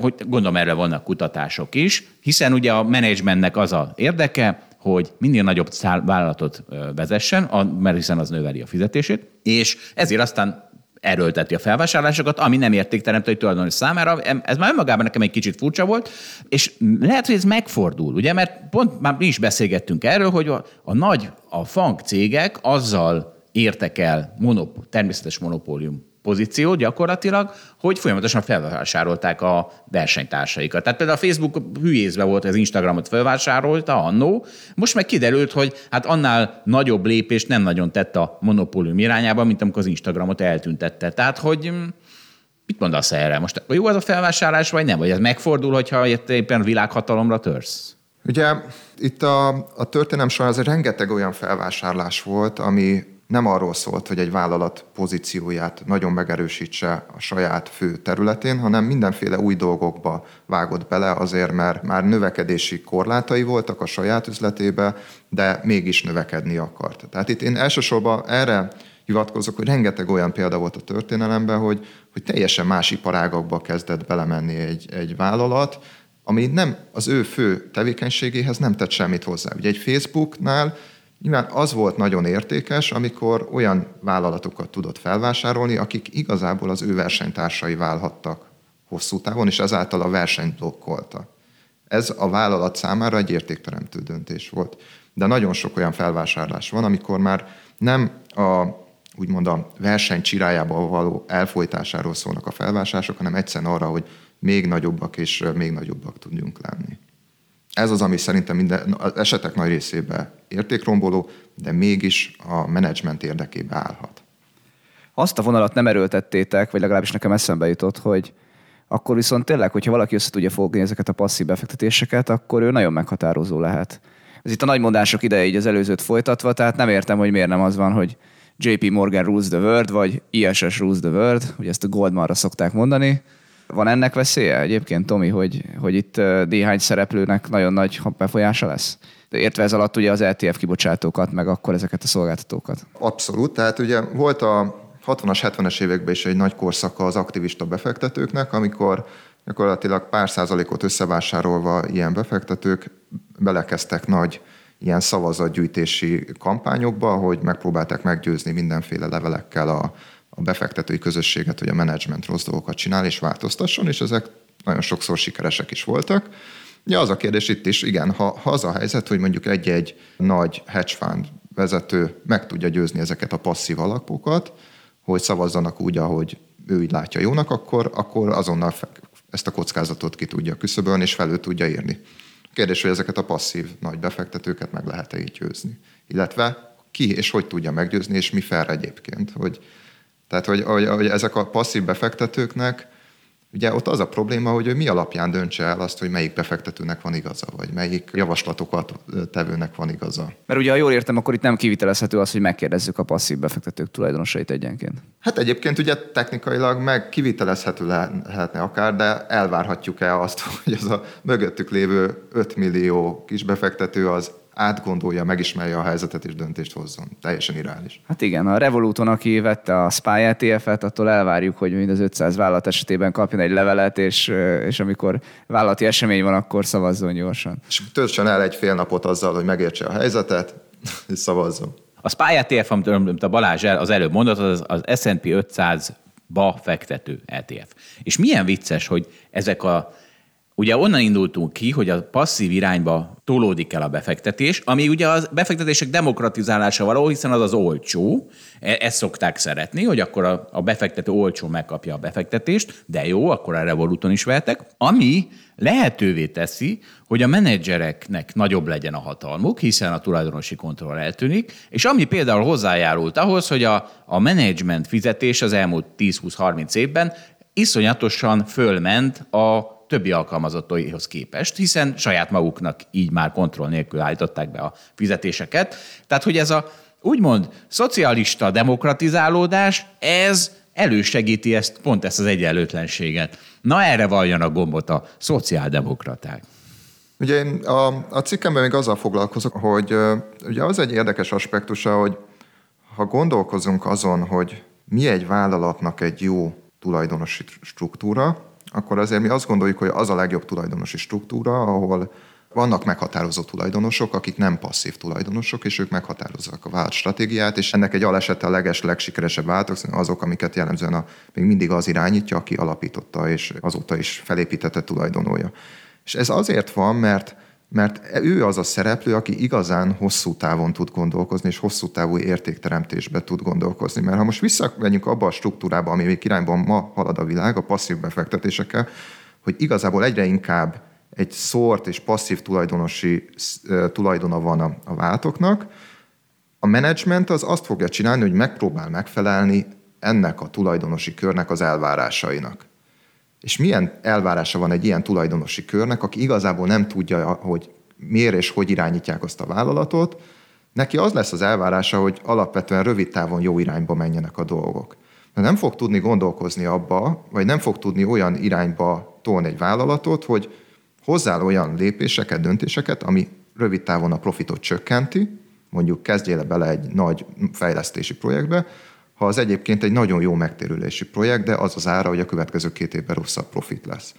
hogy gondolom erre vannak kutatások is, hiszen ugye a menedzsmentnek az a érdeke, hogy minél nagyobb vállalatot vezessen, mert hiszen az növeli a fizetését, és ezért aztán erőlteti a felvásárlásokat, ami nem értékteremtő egy tulajdonos számára. Ez már önmagában nekem egy kicsit furcsa volt, és lehet, hogy ez megfordul, ugye, mert pont már mi is beszélgettünk erről, hogy a, a nagy, a fang cégek azzal értek el monop, természetes monopólium pozíció gyakorlatilag, hogy folyamatosan felvásárolták a versenytársaikat. Tehát például a Facebook hülyézve volt, az Instagramot felvásárolta annó, most meg kiderült, hogy hát annál nagyobb lépést nem nagyon tett a monopólium irányába, mint amikor az Instagramot eltüntette. Tehát, hogy mm, mit mondasz erre? Most jó az a felvásárlás, vagy nem? Vagy ez megfordul, hogyha éppen világhatalomra törsz? Ugye itt a, a történelem során az rengeteg olyan felvásárlás volt, ami nem arról szólt, hogy egy vállalat pozícióját nagyon megerősítse a saját fő területén, hanem mindenféle új dolgokba vágott bele azért, mert már növekedési korlátai voltak a saját üzletébe, de mégis növekedni akart. Tehát itt én elsősorban erre hivatkozok, hogy rengeteg olyan példa volt a történelemben, hogy, hogy teljesen más iparágakba kezdett belemenni egy, egy vállalat, ami nem az ő fő tevékenységéhez nem tett semmit hozzá. Ugye egy Facebooknál Nyilván az volt nagyon értékes, amikor olyan vállalatokat tudott felvásárolni, akik igazából az ő versenytársai válhattak hosszú távon, és ezáltal a versenyt blokkolta. Ez a vállalat számára egy értékteremtő döntés volt. De nagyon sok olyan felvásárlás van, amikor már nem a úgymond a verseny csirájába való elfolytásáról szólnak a felvásárlások, hanem egyszerűen arra, hogy még nagyobbak és még nagyobbak tudjunk lenni. Ez az, ami szerintem minden, az esetek nagy részében értékromboló, de mégis a menedzsment érdekébe állhat. Azt a vonalat nem erőltettétek, vagy legalábbis nekem eszembe jutott, hogy akkor viszont tényleg, hogyha valaki össze tudja fogni ezeket a passzív befektetéseket, akkor ő nagyon meghatározó lehet. Ez itt a nagymondások ideje így az előzőt folytatva, tehát nem értem, hogy miért nem az van, hogy JP Morgan rules the world, vagy ISS rules the world, hogy ezt a Goldmanra szokták mondani. Van ennek veszélye egyébként, Tomi, hogy, hogy itt néhány szereplőnek nagyon nagy befolyása lesz? Értve ez alatt ugye az LTF kibocsátókat, meg akkor ezeket a szolgáltatókat. Abszolút, tehát ugye volt a 60-as, 70-es években is egy nagy korszaka az aktivista befektetőknek, amikor gyakorlatilag pár százalékot összevásárolva ilyen befektetők belekeztek nagy ilyen szavazatgyűjtési kampányokba, hogy megpróbálták meggyőzni mindenféle levelekkel a, a befektetői közösséget, hogy a menedzsment rossz dolgokat csinál és változtasson, és ezek nagyon sokszor sikeresek is voltak. Ja, az a kérdés itt is, igen, ha, ha az a helyzet, hogy mondjuk egy-egy nagy hedge fund vezető meg tudja győzni ezeket a passzív alapokat, hogy szavazzanak úgy, ahogy ő így látja jónak, akkor, akkor azonnal ezt a kockázatot ki tudja küszöbölni, és felül tudja írni. Kérdés, hogy ezeket a passzív nagy befektetőket meg lehet-e így győzni. Illetve ki és hogy tudja meggyőzni, és mi fel egyébként. Hogy, tehát, hogy, hogy, hogy ezek a passzív befektetőknek Ugye ott az a probléma, hogy ő mi alapján döntse el azt, hogy melyik befektetőnek van igaza, vagy melyik javaslatokat tevőnek van igaza. Mert ugye, ha jól értem, akkor itt nem kivitelezhető az, hogy megkérdezzük a passzív befektetők tulajdonosait egyenként. Hát egyébként ugye technikailag meg kivitelezhető lehetne akár, de elvárhatjuk-e azt, <laughs> hogy az a mögöttük lévő 5 millió kis befektető az átgondolja, megismerje a helyzetet és döntést hozzon. Teljesen irreális. Hát igen, a Revoluton, aki vette a SPY ETF-et, attól elvárjuk, hogy mind az 500 vállalat esetében kapjon egy levelet, és, és amikor vállalati esemény van, akkor szavazzon gyorsan. És töltsön el egy fél napot azzal, hogy megértse a helyzetet, <laughs> és szavazzon. A SPY ETF, amit a Balázs az előbb mondott, az, az S&P 500-ba fektető ETF. És milyen vicces, hogy ezek a Ugye onnan indultunk ki, hogy a passzív irányba tolódik el a befektetés, ami ugye a befektetések demokratizálása való, hiszen az az olcsó, e- ezt szokták szeretni, hogy akkor a, a befektető olcsó megkapja a befektetést, de jó, akkor a Revoluton is vehetek, ami lehetővé teszi, hogy a menedzsereknek nagyobb legyen a hatalmuk, hiszen a tulajdonosi kontroll eltűnik, és ami például hozzájárult ahhoz, hogy a, a menedzsment fizetés az elmúlt 10-20-30 évben iszonyatosan fölment a többi alkalmazottaihoz képest, hiszen saját maguknak így már kontroll nélkül állították be a fizetéseket. Tehát, hogy ez a úgymond szocialista demokratizálódás, ez elősegíti ezt, pont ezt az egyenlőtlenséget. Na erre valljanak gombot a szociáldemokraták. Ugye én a, a cikkemben még azzal foglalkozok, hogy ugye az egy érdekes aspektusa, hogy ha gondolkozunk azon, hogy mi egy vállalatnak egy jó tulajdonosi struktúra, akkor azért mi azt gondoljuk, hogy az a legjobb tulajdonosi struktúra, ahol vannak meghatározó tulajdonosok, akik nem passzív tulajdonosok, és ők meghatározzák a vállalat stratégiát, és ennek egy alesete a leges, legsikeresebb vállalatok azok, amiket jellemzően a, még mindig az irányítja, aki alapította, és azóta is felépítette tulajdonolja. És ez azért van, mert mert ő az a szereplő, aki igazán hosszú távon tud gondolkozni, és hosszú távú értékteremtésbe tud gondolkozni. Mert ha most visszamegyünk abba a struktúrába, ami még irányban ma halad a világ, a passzív befektetésekkel, hogy igazából egyre inkább egy szórt és passzív tulajdonosi tulajdona van a, a váltoknak, a menedzsment az azt fogja csinálni, hogy megpróbál megfelelni ennek a tulajdonosi körnek az elvárásainak. És milyen elvárása van egy ilyen tulajdonosi körnek, aki igazából nem tudja, hogy miért és hogy irányítják azt a vállalatot, neki az lesz az elvárása, hogy alapvetően rövid távon jó irányba menjenek a dolgok. Mert nem fog tudni gondolkozni abba, vagy nem fog tudni olyan irányba tolni egy vállalatot, hogy hozzá olyan lépéseket, döntéseket, ami rövid távon a profitot csökkenti, mondjuk kezdjél bele egy nagy fejlesztési projektbe, ha az egyébként egy nagyon jó megtérülési projekt, de az az ára, hogy a következő két évben rosszabb profit lesz.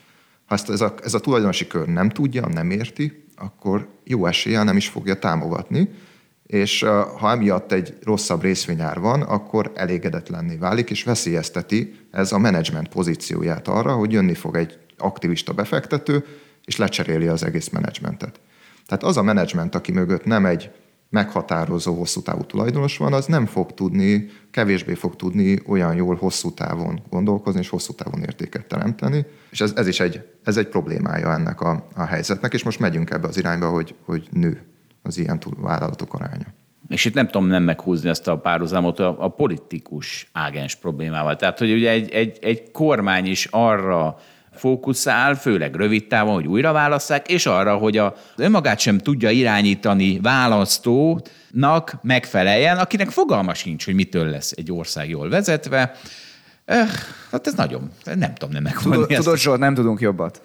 Ha ezt ez a, ez a tulajdonosi kör nem tudja, nem érti, akkor jó eséllyel nem is fogja támogatni, és ha emiatt egy rosszabb részvényár van, akkor elégedetlenné válik, és veszélyezteti ez a menedzsment pozícióját arra, hogy jönni fog egy aktivista befektető, és lecseréli az egész menedzsmentet. Tehát az a menedzsment, aki mögött nem egy meghatározó hosszú távú tulajdonos van, az nem fog tudni, kevésbé fog tudni olyan jól hosszú távon gondolkozni és hosszú távon értéket teremteni. És ez, ez is egy, ez egy problémája ennek a, a helyzetnek, és most megyünk ebbe az irányba, hogy, hogy nő az ilyen vállalatok aránya. És itt nem tudom nem meghúzni ezt a párhuzamot a, a politikus ágens problémával. Tehát, hogy ugye egy, egy, egy kormány is arra fókuszál, főleg rövid távon, hogy újra válasszák, és arra, hogy a önmagát sem tudja irányítani választónak megfeleljen, akinek fogalma sincs, hogy mitől lesz egy ország jól vezetve. Eh, hát ez nagyon, nem tudom nem megmondani. Tudod, tudod Zsolt, nem tudunk jobbat.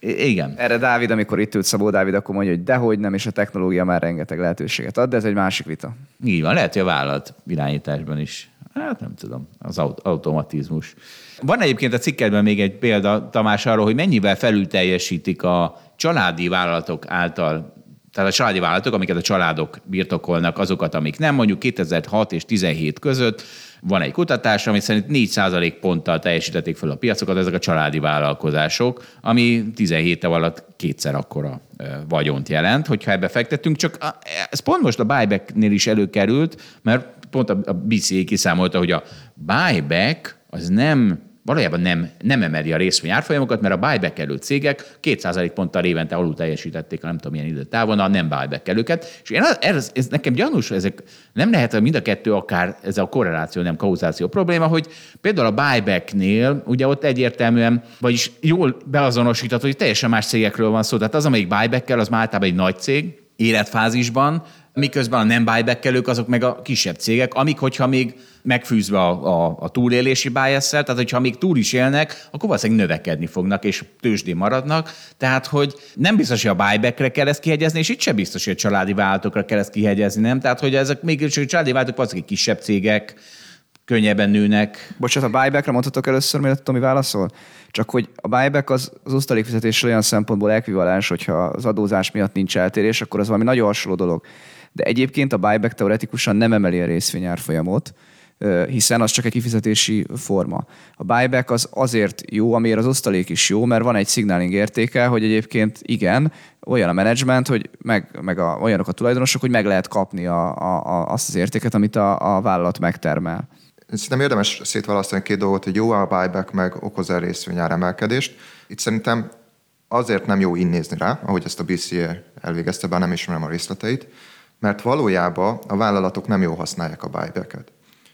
Igen. Erre Dávid, amikor itt ült Szabó Dávid, akkor mondja, hogy dehogy nem, és a technológia már rengeteg lehetőséget ad, de ez egy másik vita. Így van, lehet, hogy a vállalat irányításban is. Hát nem tudom, az aut- automatizmus. Van egyébként a cikkedben még egy példa, Tamás, arról, hogy mennyivel felül teljesítik a családi vállalatok által tehát a családi vállalatok, amiket a családok birtokolnak, azokat, amik nem, mondjuk 2006 és 17 között van egy kutatás, ami szerint 4% ponttal teljesítették fel a piacokat ezek a családi vállalkozások, ami 17 év alatt kétszer akkora vagyont jelent, hogyha ebbe fektettünk. Csak ez pont most a buyback-nél is előkerült, mert pont a, a BCA kiszámolta, hogy a buyback az nem valójában nem, nem emeli a részvény árfolyamokat, mert a buyback elő cégek 2% ponttal évente alul teljesítették nem tudom milyen időtávon a nem buyback előket. És én, ez, ez, nekem gyanús, ezek nem lehet mind a kettő akár ez a korreláció, nem kauzáció probléma, hogy például a buybacknél ugye ott egyértelműen, vagyis jól beazonosítható, hogy teljesen más cégekről van szó. Tehát az, amelyik buyback az már általában egy nagy cég, életfázisban, miközben a nem buyback azok meg a kisebb cégek, amik, hogyha még megfűzve a, a, a túlélési bias tehát hogyha még túl is élnek, akkor valószínűleg növekedni fognak, és tőzsdén maradnak. Tehát, hogy nem biztos, hogy a buybackre kell ezt kihegyezni, és itt sem biztos, hogy a családi vállalatokra kell ezt kihegyezni, nem? Tehát, hogy ezek még a családi vállalatok valószínűleg kisebb cégek, könnyebben nőnek. Bocsánat, a buybackre mondhatok először, mert Tomi válaszol? Csak hogy a buyback az, az osztalékfizetéssel olyan szempontból ekvivalens, hogyha az adózás miatt nincs eltérés, akkor az valami nagyon hasonló dolog. De egyébként a buyback teoretikusan nem emeli a részvényárfolyamot, hiszen az csak egy kifizetési forma. A buyback az azért jó, amiért az osztalék is jó, mert van egy signaling értéke, hogy egyébként igen, olyan a menedzsment, hogy meg, meg a, olyanok a tulajdonosok, hogy meg lehet kapni a, a, azt az értéket, amit a, a vállalat megtermel. Szerintem érdemes szétválasztani két dolgot, hogy jó a buyback, meg okoz-e részvényár emelkedést. Itt szerintem azért nem jó innézni rá, ahogy ezt a BCA elvégezte, bár nem ismerem a részleteit, mert valójában a vállalatok nem jól használják a buybacket.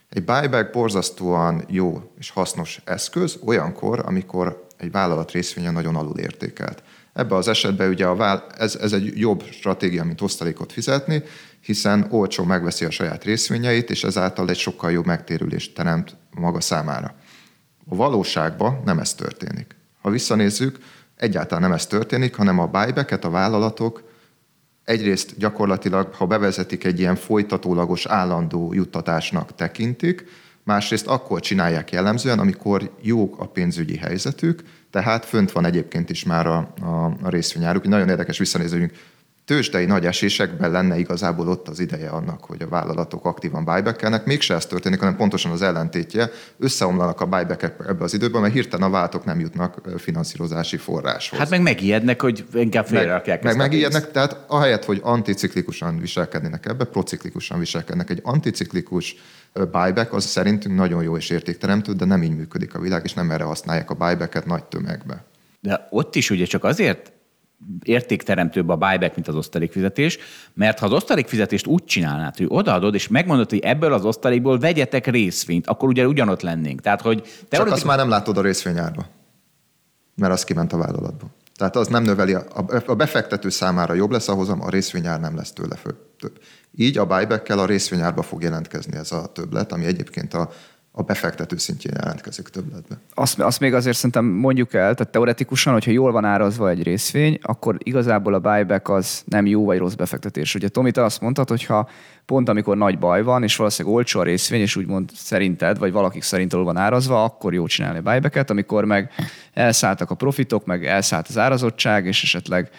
Egy buyback borzasztóan jó és hasznos eszköz olyankor, amikor egy vállalat részvénye nagyon alul értékelt. Ebben az esetben ugye a váll- ez, ez egy jobb stratégia, mint osztalékot fizetni, hiszen olcsó megveszi a saját részvényeit, és ezáltal egy sokkal jobb megtérülést teremt maga számára. A valóságban nem ez történik. Ha visszanézzük, egyáltalán nem ez történik, hanem a buybacket a vállalatok egyrészt gyakorlatilag, ha bevezetik egy ilyen folytatólagos állandó juttatásnak tekintik, másrészt akkor csinálják jellemzően, amikor jók a pénzügyi helyzetük, tehát fönt van egyébként is már a, a, a részvényáruk. Nagyon érdekes visszanézni, hogy tőzsdei nagy esésekben lenne igazából ott az ideje annak, hogy a vállalatok aktívan buybackelnek. Mégse ez történik, hanem pontosan az ellentétje. Összeomlanak a buyback ebbe az időben, mert hirtelen a vállalatok nem jutnak finanszírozási forráshoz. Hát meg megijednek, hogy inkább félrerakják Meg, meg megijednek, tehát ahelyett, hogy anticiklikusan viselkednének ebbe, prociklikusan viselkednek. Egy anticiklikus buyback az szerintünk nagyon jó és értékteremtő, de nem így működik a világ, és nem erre használják a buybacket nagy tömegbe. De ott is ugye csak azért értékteremtőbb a buyback, mint az osztalékfizetés, mert ha az osztalékfizetést úgy csinálnád, hogy odaadod, és megmondod, hogy ebből az osztalékból vegyetek részvényt, akkor ugye ugyanott lennénk. Tehát, hogy Csak azt már nem látod a részvényárba, mert az kiment a vállalatba. Tehát az nem növeli, a, a befektető számára jobb lesz, ahhoz a részvényár nem lesz tőle fő, több. Így a buyback a részvényárba fog jelentkezni ez a többlet, ami egyébként a, a befektető szintjén jelentkezik többletbe. Azt, azt még azért szerintem mondjuk el, tehát teoretikusan, hogyha jól van árazva egy részvény, akkor igazából a buyback az nem jó vagy rossz befektetés. Ugye Tomi, te azt mondtad, hogyha pont amikor nagy baj van, és valószínűleg olcsó a részvény, és úgymond szerinted, vagy valakik szerint van árazva, akkor jó csinálni a buybacket, amikor meg elszálltak a profitok, meg elszállt az árazottság, és esetleg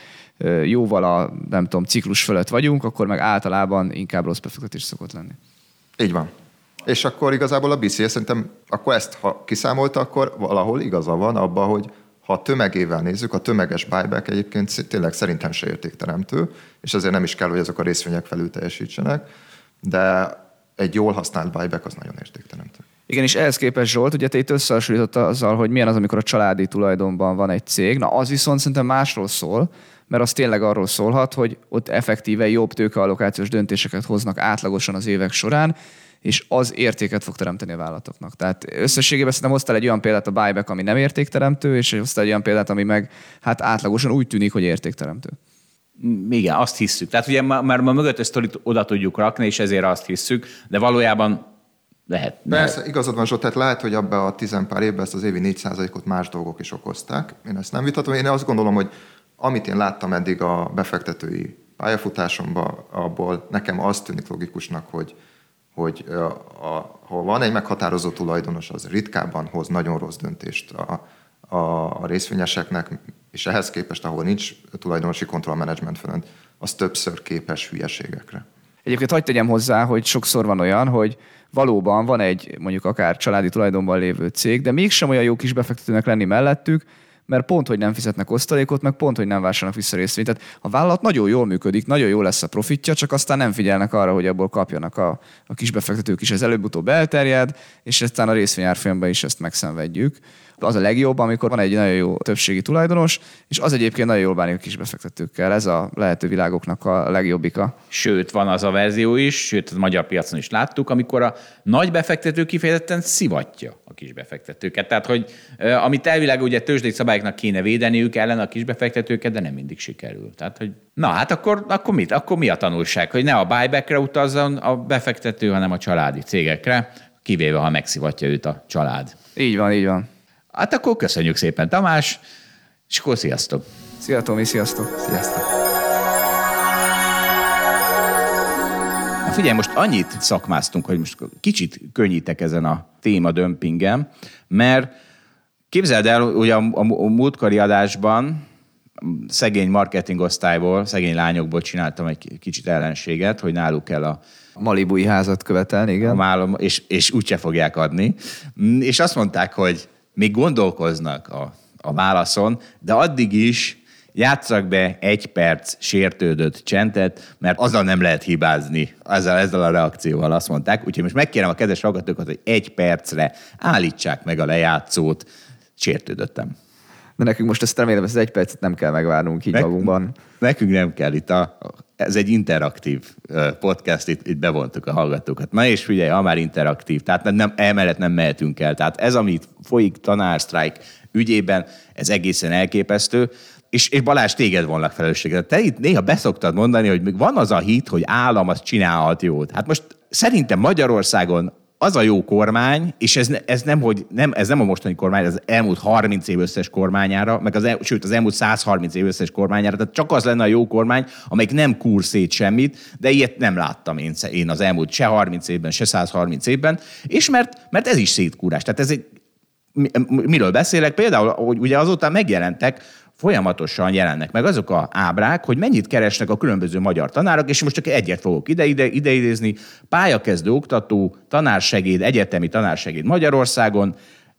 jóval a, nem tudom, ciklus fölött vagyunk, akkor meg általában inkább rossz befektetés szokott lenni. Így van. És akkor igazából a BCA szerintem, akkor ezt, ha kiszámolta, akkor valahol igaza van abban, hogy ha a tömegével nézzük, a tömeges buyback egyébként tényleg szerintem se értékteremtő, és azért nem is kell, hogy azok a részvények felül teljesítsenek, de egy jól használt buyback az nagyon értékteremtő. Igen, és ehhez képest Zsolt, ugye te itt összehasonlította azzal, hogy milyen az, amikor a családi tulajdonban van egy cég. Na, az viszont szerintem másról szól, mert az tényleg arról szólhat, hogy ott effektíve jobb tőkeallokációs döntéseket hoznak átlagosan az évek során, és az értéket fog teremteni a vállalatoknak. Tehát összességében szerintem hoztál egy olyan példát a buyback, ami nem értékteremtő, és hoztál egy olyan példát, ami meg hát átlagosan úgy tűnik, hogy értékteremtő. Igen, azt hisszük. Tehát ugye már, már ma mögött ezt oda tudjuk rakni, és ezért azt hisszük, de valójában lehet. Persze, lehet. igazad van, Zsolt, tehát lehet, hogy abban a tizenpár évben ezt az évi 4%-ot más dolgok is okozták. Én ezt nem vitatom. Én azt gondolom, hogy amit én láttam eddig a befektetői pályafutásomban, abból nekem az tűnik logikusnak, hogy, hogy a, a, ha van egy meghatározó tulajdonos, az ritkábban hoz nagyon rossz döntést a, a, a részvényeseknek, és ehhez képest, ahol nincs tulajdonosi kontrollmenedzsment fölött, az többször képes hülyeségekre. Egyébként hagyd tegyem hozzá, hogy sokszor van olyan, hogy valóban van egy mondjuk akár családi tulajdonban lévő cég, de mégsem olyan jó kis befektetőnek lenni mellettük, mert pont, hogy nem fizetnek osztalékot, meg pont, hogy nem vásárolnak vissza részvényt. Tehát a vállalat nagyon jól működik, nagyon jó lesz a profitja, csak aztán nem figyelnek arra, hogy abból kapjanak a, a kisbefektetők is. Ez előbb-utóbb elterjed, és aztán a részvényárfolyamban is ezt megszenvedjük az a legjobb, amikor van egy nagyon jó többségi tulajdonos, és az egyébként nagyon jól bánik a kisbefektetőkkel. Ez a lehető világoknak a legjobbika. Sőt, van az a verzió is, sőt, a magyar piacon is láttuk, amikor a nagy befektető kifejezetten szivatja a kisbefektetőket. Tehát, hogy amit elvileg ugye tőzsdei szabályoknak kéne védeniük ellen a kisbefektetőket, de nem mindig sikerül. Tehát, hogy na hát akkor, akkor mit? Akkor mi a tanulság? Hogy ne a buybackre utazzon a befektető, hanem a családi cégekre, kivéve, ha megszivatja őt a család. Így van, így van. Hát akkor köszönjük szépen, Tamás, és akkor sziasztok! Szia, Tomi, sziasztok! Sziasztok! Na figyelj, most annyit szakmáztunk, hogy most kicsit könnyítek ezen a téma dömpingem, mert képzeld el, hogy a, a, a múltkori adásban szegény marketingosztályból, szegény lányokból csináltam egy kicsit ellenséget, hogy náluk kell a Malibui házat követelni, igen. Málom, és, és úgyse fogják adni. És azt mondták, hogy még gondolkoznak a, a válaszon, de addig is játszak be egy perc sértődött csendet, mert azzal nem lehet hibázni, ezzel, ezzel a reakcióval azt mondták. Úgyhogy most megkérem a kedves hallgatókat, hogy egy percre állítsák meg a lejátszót, sértődöttem. De nekünk most ezt remélem, ezt egy percet nem kell megvárnunk így Nek- magunkban. Nekünk nem kell itt a, ez egy interaktív podcast, itt, itt bevontuk a hallgatókat. Na és figyelj, ha már interaktív, tehát nem, emellett nem mehetünk el. Tehát ez, amit folyik tanársztrájk ügyében, ez egészen elképesztő. És, és Balázs, téged vonlak felelősséget. Te itt néha beszoktad mondani, hogy még van az a hit, hogy állam az csinálhat jót. Hát most szerintem Magyarországon az a jó kormány, és ez, ez, nem, hogy nem, ez nem a mostani kormány, ez az elmúlt 30 év összes kormányára, meg az, el, sőt az elmúlt 130 év összes kormányára, tehát csak az lenne a jó kormány, amelyik nem kúr szét semmit, de ilyet nem láttam én, én az elmúlt se 30 évben, se 130 évben, és mert, mert ez is szétkúrás. Tehát ez egy, miről beszélek? Például, hogy ugye azóta megjelentek folyamatosan jelennek meg azok a ábrák, hogy mennyit keresnek a különböző magyar tanárok, és most csak egyet fogok ide, ide, ide idézni. Pályakezdő oktató, tanársegéd, egyetemi tanársegéd Magyarországon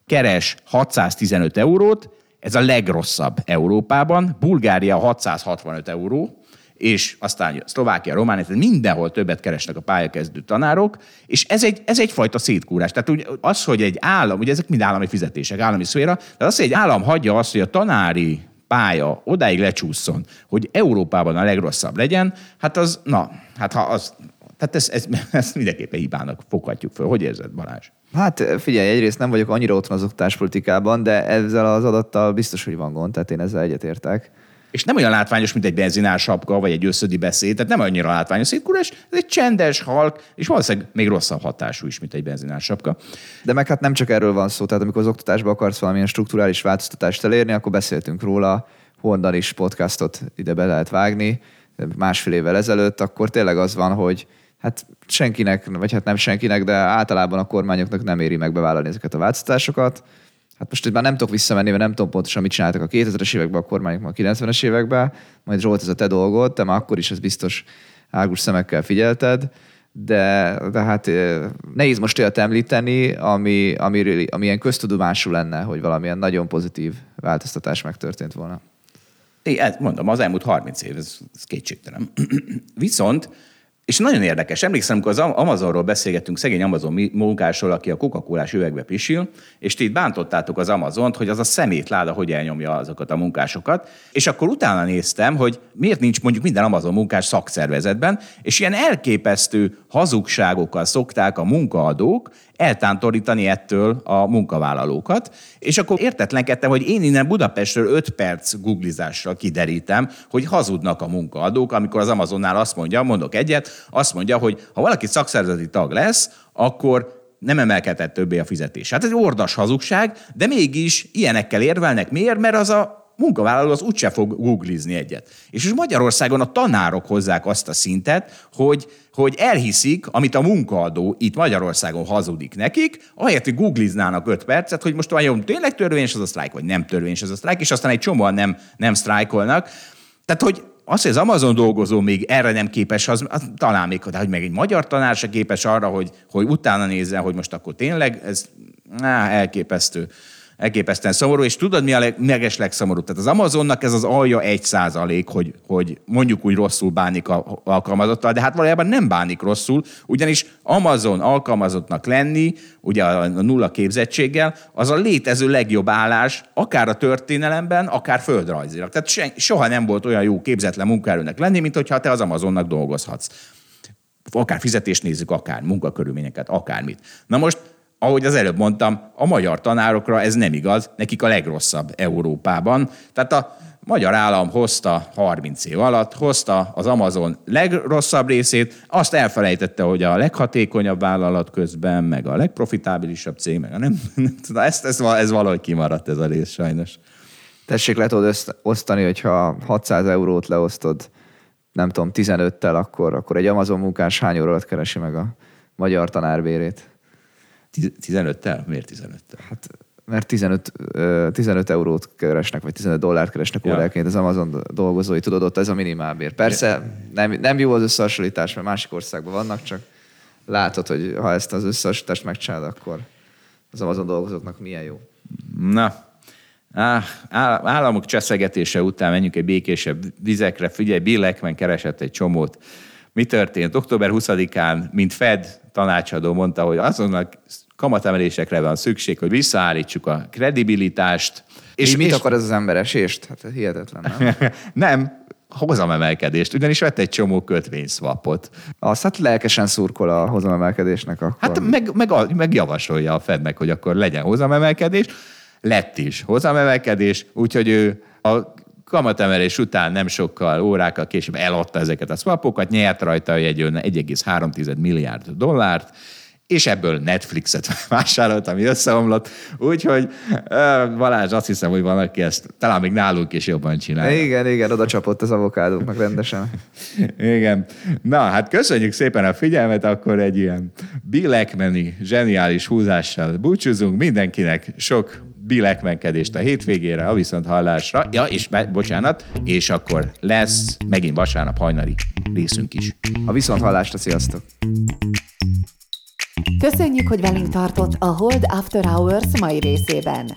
keres 615 eurót, ez a legrosszabb Európában, Bulgária 665 euró, és aztán Szlovákia, Románia, tehát mindenhol többet keresnek a pályakezdő tanárok, és ez, egy, ez egyfajta szétkúrás. Tehát úgy, az, hogy egy állam, ugye ezek mind állami fizetések, állami szféra, de az, hogy egy állam hagyja azt, hogy a tanári pálya odáig lecsúszson, hogy Európában a legrosszabb legyen, hát az, na, hát ha az, tehát ezt, ezt, <laughs> ezt mindenképpen hibának foghatjuk föl. Hogy érzed, Balázs? Hát figyelj, egyrészt nem vagyok annyira otthon az oktatáspolitikában, de ezzel az adattal biztos, hogy van gond, tehát én ezzel egyetértek. És nem olyan látványos, mint egy benzinás sapka, vagy egy összödi beszéd, tehát nem annyira látványos szétkúrás, ez egy csendes, halk, és valószínűleg még rosszabb hatású is, mint egy benzinás sapka. De meg hát nem csak erről van szó, tehát amikor az oktatásban akarsz valamilyen strukturális változtatást elérni, akkor beszéltünk róla, honnan is podcastot ide be lehet vágni, másfél évvel ezelőtt, akkor tényleg az van, hogy hát senkinek, vagy hát nem senkinek, de általában a kormányoknak nem éri meg bevállalni ezeket a változtatásokat, Hát most itt már nem tudok visszamenni, mert nem tudom pontosan, mit csináltak a 2000-es években, a kormányok a 90-es években, majd Zsolt, ez a te dolgod, te már akkor is ez biztos águs szemekkel figyelted, de, de hát nehéz most olyat említeni, ami, ami, ami ilyen köztudomású lenne, hogy valamilyen nagyon pozitív változtatás megtörtént volna. É, mondom, az elmúlt 30 év, ez, ez kétségtelen. <clears throat> Viszont És nagyon érdekes. Emlékszem, amikor az Amazonról beszélgettünk, szegény Amazon munkásról, aki a coca üvegbe pisil, és ti itt bántottátok az Amazont, hogy az a szemétláda hogy elnyomja azokat a munkásokat. És akkor utána néztem, hogy miért nincs mondjuk minden Amazon munkás szakszervezetben, és ilyen elképesztő hazugságokkal szokták a munkaadók eltántorítani ettől a munkavállalókat, és akkor értetlenkedtem, hogy én innen Budapestről 5 perc googlizással kiderítem, hogy hazudnak a munkaadók, amikor az Amazonnál azt mondja, mondok egyet, azt mondja, hogy ha valaki szakszervezeti tag lesz, akkor nem emelkedett többé a fizetés. Hát ez egy ordas hazugság, de mégis ilyenekkel érvelnek. Miért? Mert az a munkavállaló az úgyse fog googlizni egyet. És most Magyarországon a tanárok hozzák azt a szintet, hogy, hogy elhiszik, amit a munkaadó itt Magyarországon hazudik nekik, ahelyett, hogy googliznának 5 percet, hogy most vajon tényleg törvényes az a sztrájk, vagy nem törvényes az a sztrájk, és aztán egy csomóan nem, nem sztrájkolnak. Tehát, hogy az, hogy az Amazon dolgozó még erre nem képes, az, az talán még, de hogy meg egy magyar tanár se képes arra, hogy, hogy utána nézzen, hogy most akkor tényleg ez á, elképesztő elképesztően szomorú, és tudod, mi a leg, leges legszomorúbb? Tehát az Amazonnak ez az alja egy százalék, hogy, hogy mondjuk úgy rosszul bánik a alkalmazottal, de hát valójában nem bánik rosszul, ugyanis Amazon alkalmazottnak lenni, ugye a nulla képzettséggel, az a létező legjobb állás, akár a történelemben, akár földrajzilag. Tehát se, soha nem volt olyan jó képzetlen munkaerőnek lenni, mint hogyha te az Amazonnak dolgozhatsz. Akár fizetést nézzük, akár munkakörülményeket, akármit. Na most ahogy az előbb mondtam, a magyar tanárokra ez nem igaz, nekik a legrosszabb Európában. Tehát a magyar állam hozta 30 év alatt, hozta az Amazon legrosszabb részét, azt elfelejtette, hogy a leghatékonyabb vállalat közben, meg a legprofitábilisabb cég, meg a nem, <laughs> nem tudom, ez, ez, valahogy kimaradt ez a rész sajnos. Tessék, le tudod osztani, hogyha 600 eurót leosztod, nem tudom, 15-tel, akkor, akkor egy Amazon munkás hány óra keresi meg a magyar tanárbérét? 15-tel? Miért 15-tel? Hát mert 15, 15 eurót keresnek, vagy 15 dollárt keresnek ja. óráként az Amazon dolgozói, tudod, ott ez a minimálbér. Persze nem, nem jó az összehasonlítás, mert másik országban vannak, csak látod, hogy ha ezt az összehasonlítást megcsinálod, akkor az Amazon dolgozóknak milyen jó. Na, államok cseszegetése után menjünk egy békésebb vizekre. Figyelj, Bill Ackman keresett egy csomót. Mi történt? Október 20-án, mint Fed tanácsadó mondta, hogy azonnal kamatemelésekre van szükség, hogy visszaállítsuk a kredibilitást. És, mit és... akar ez az ember esést? Hát hihetetlen, nem? <laughs> nem, hozamemelkedést, ugyanis vett egy csomó kötvényszvapot. Azt hát lelkesen szurkol a hozamemelkedésnek akkor. Hát meg, meg, meg javasolja a Fednek, hogy akkor legyen hozamemelkedés. Lett is hozamemelkedés, úgyhogy ő a kamatemelés után nem sokkal, órákkal később eladta ezeket a swapokat, nyert rajta egy 1,3 milliárd dollárt, és ebből Netflixet <laughs> vásárolt, ami összeomlott. Úgyhogy Balázs, azt hiszem, hogy van, aki ezt talán még nálunk is jobban csinálja. Igen, igen, oda csapott az avokádóknak rendesen. <laughs> igen. Na, hát köszönjük szépen a figyelmet, akkor egy ilyen Bill Ackman-i zseniális húzással búcsúzunk. Mindenkinek sok bilekmenkedést a hétvégére, a viszont hallásra. Ja, és be, bocsánat, és akkor lesz megint vasárnap hajnali részünk is. A viszont hallásra, sziasztok! Köszönjük, hogy velünk tartott a Hold After Hours mai részében.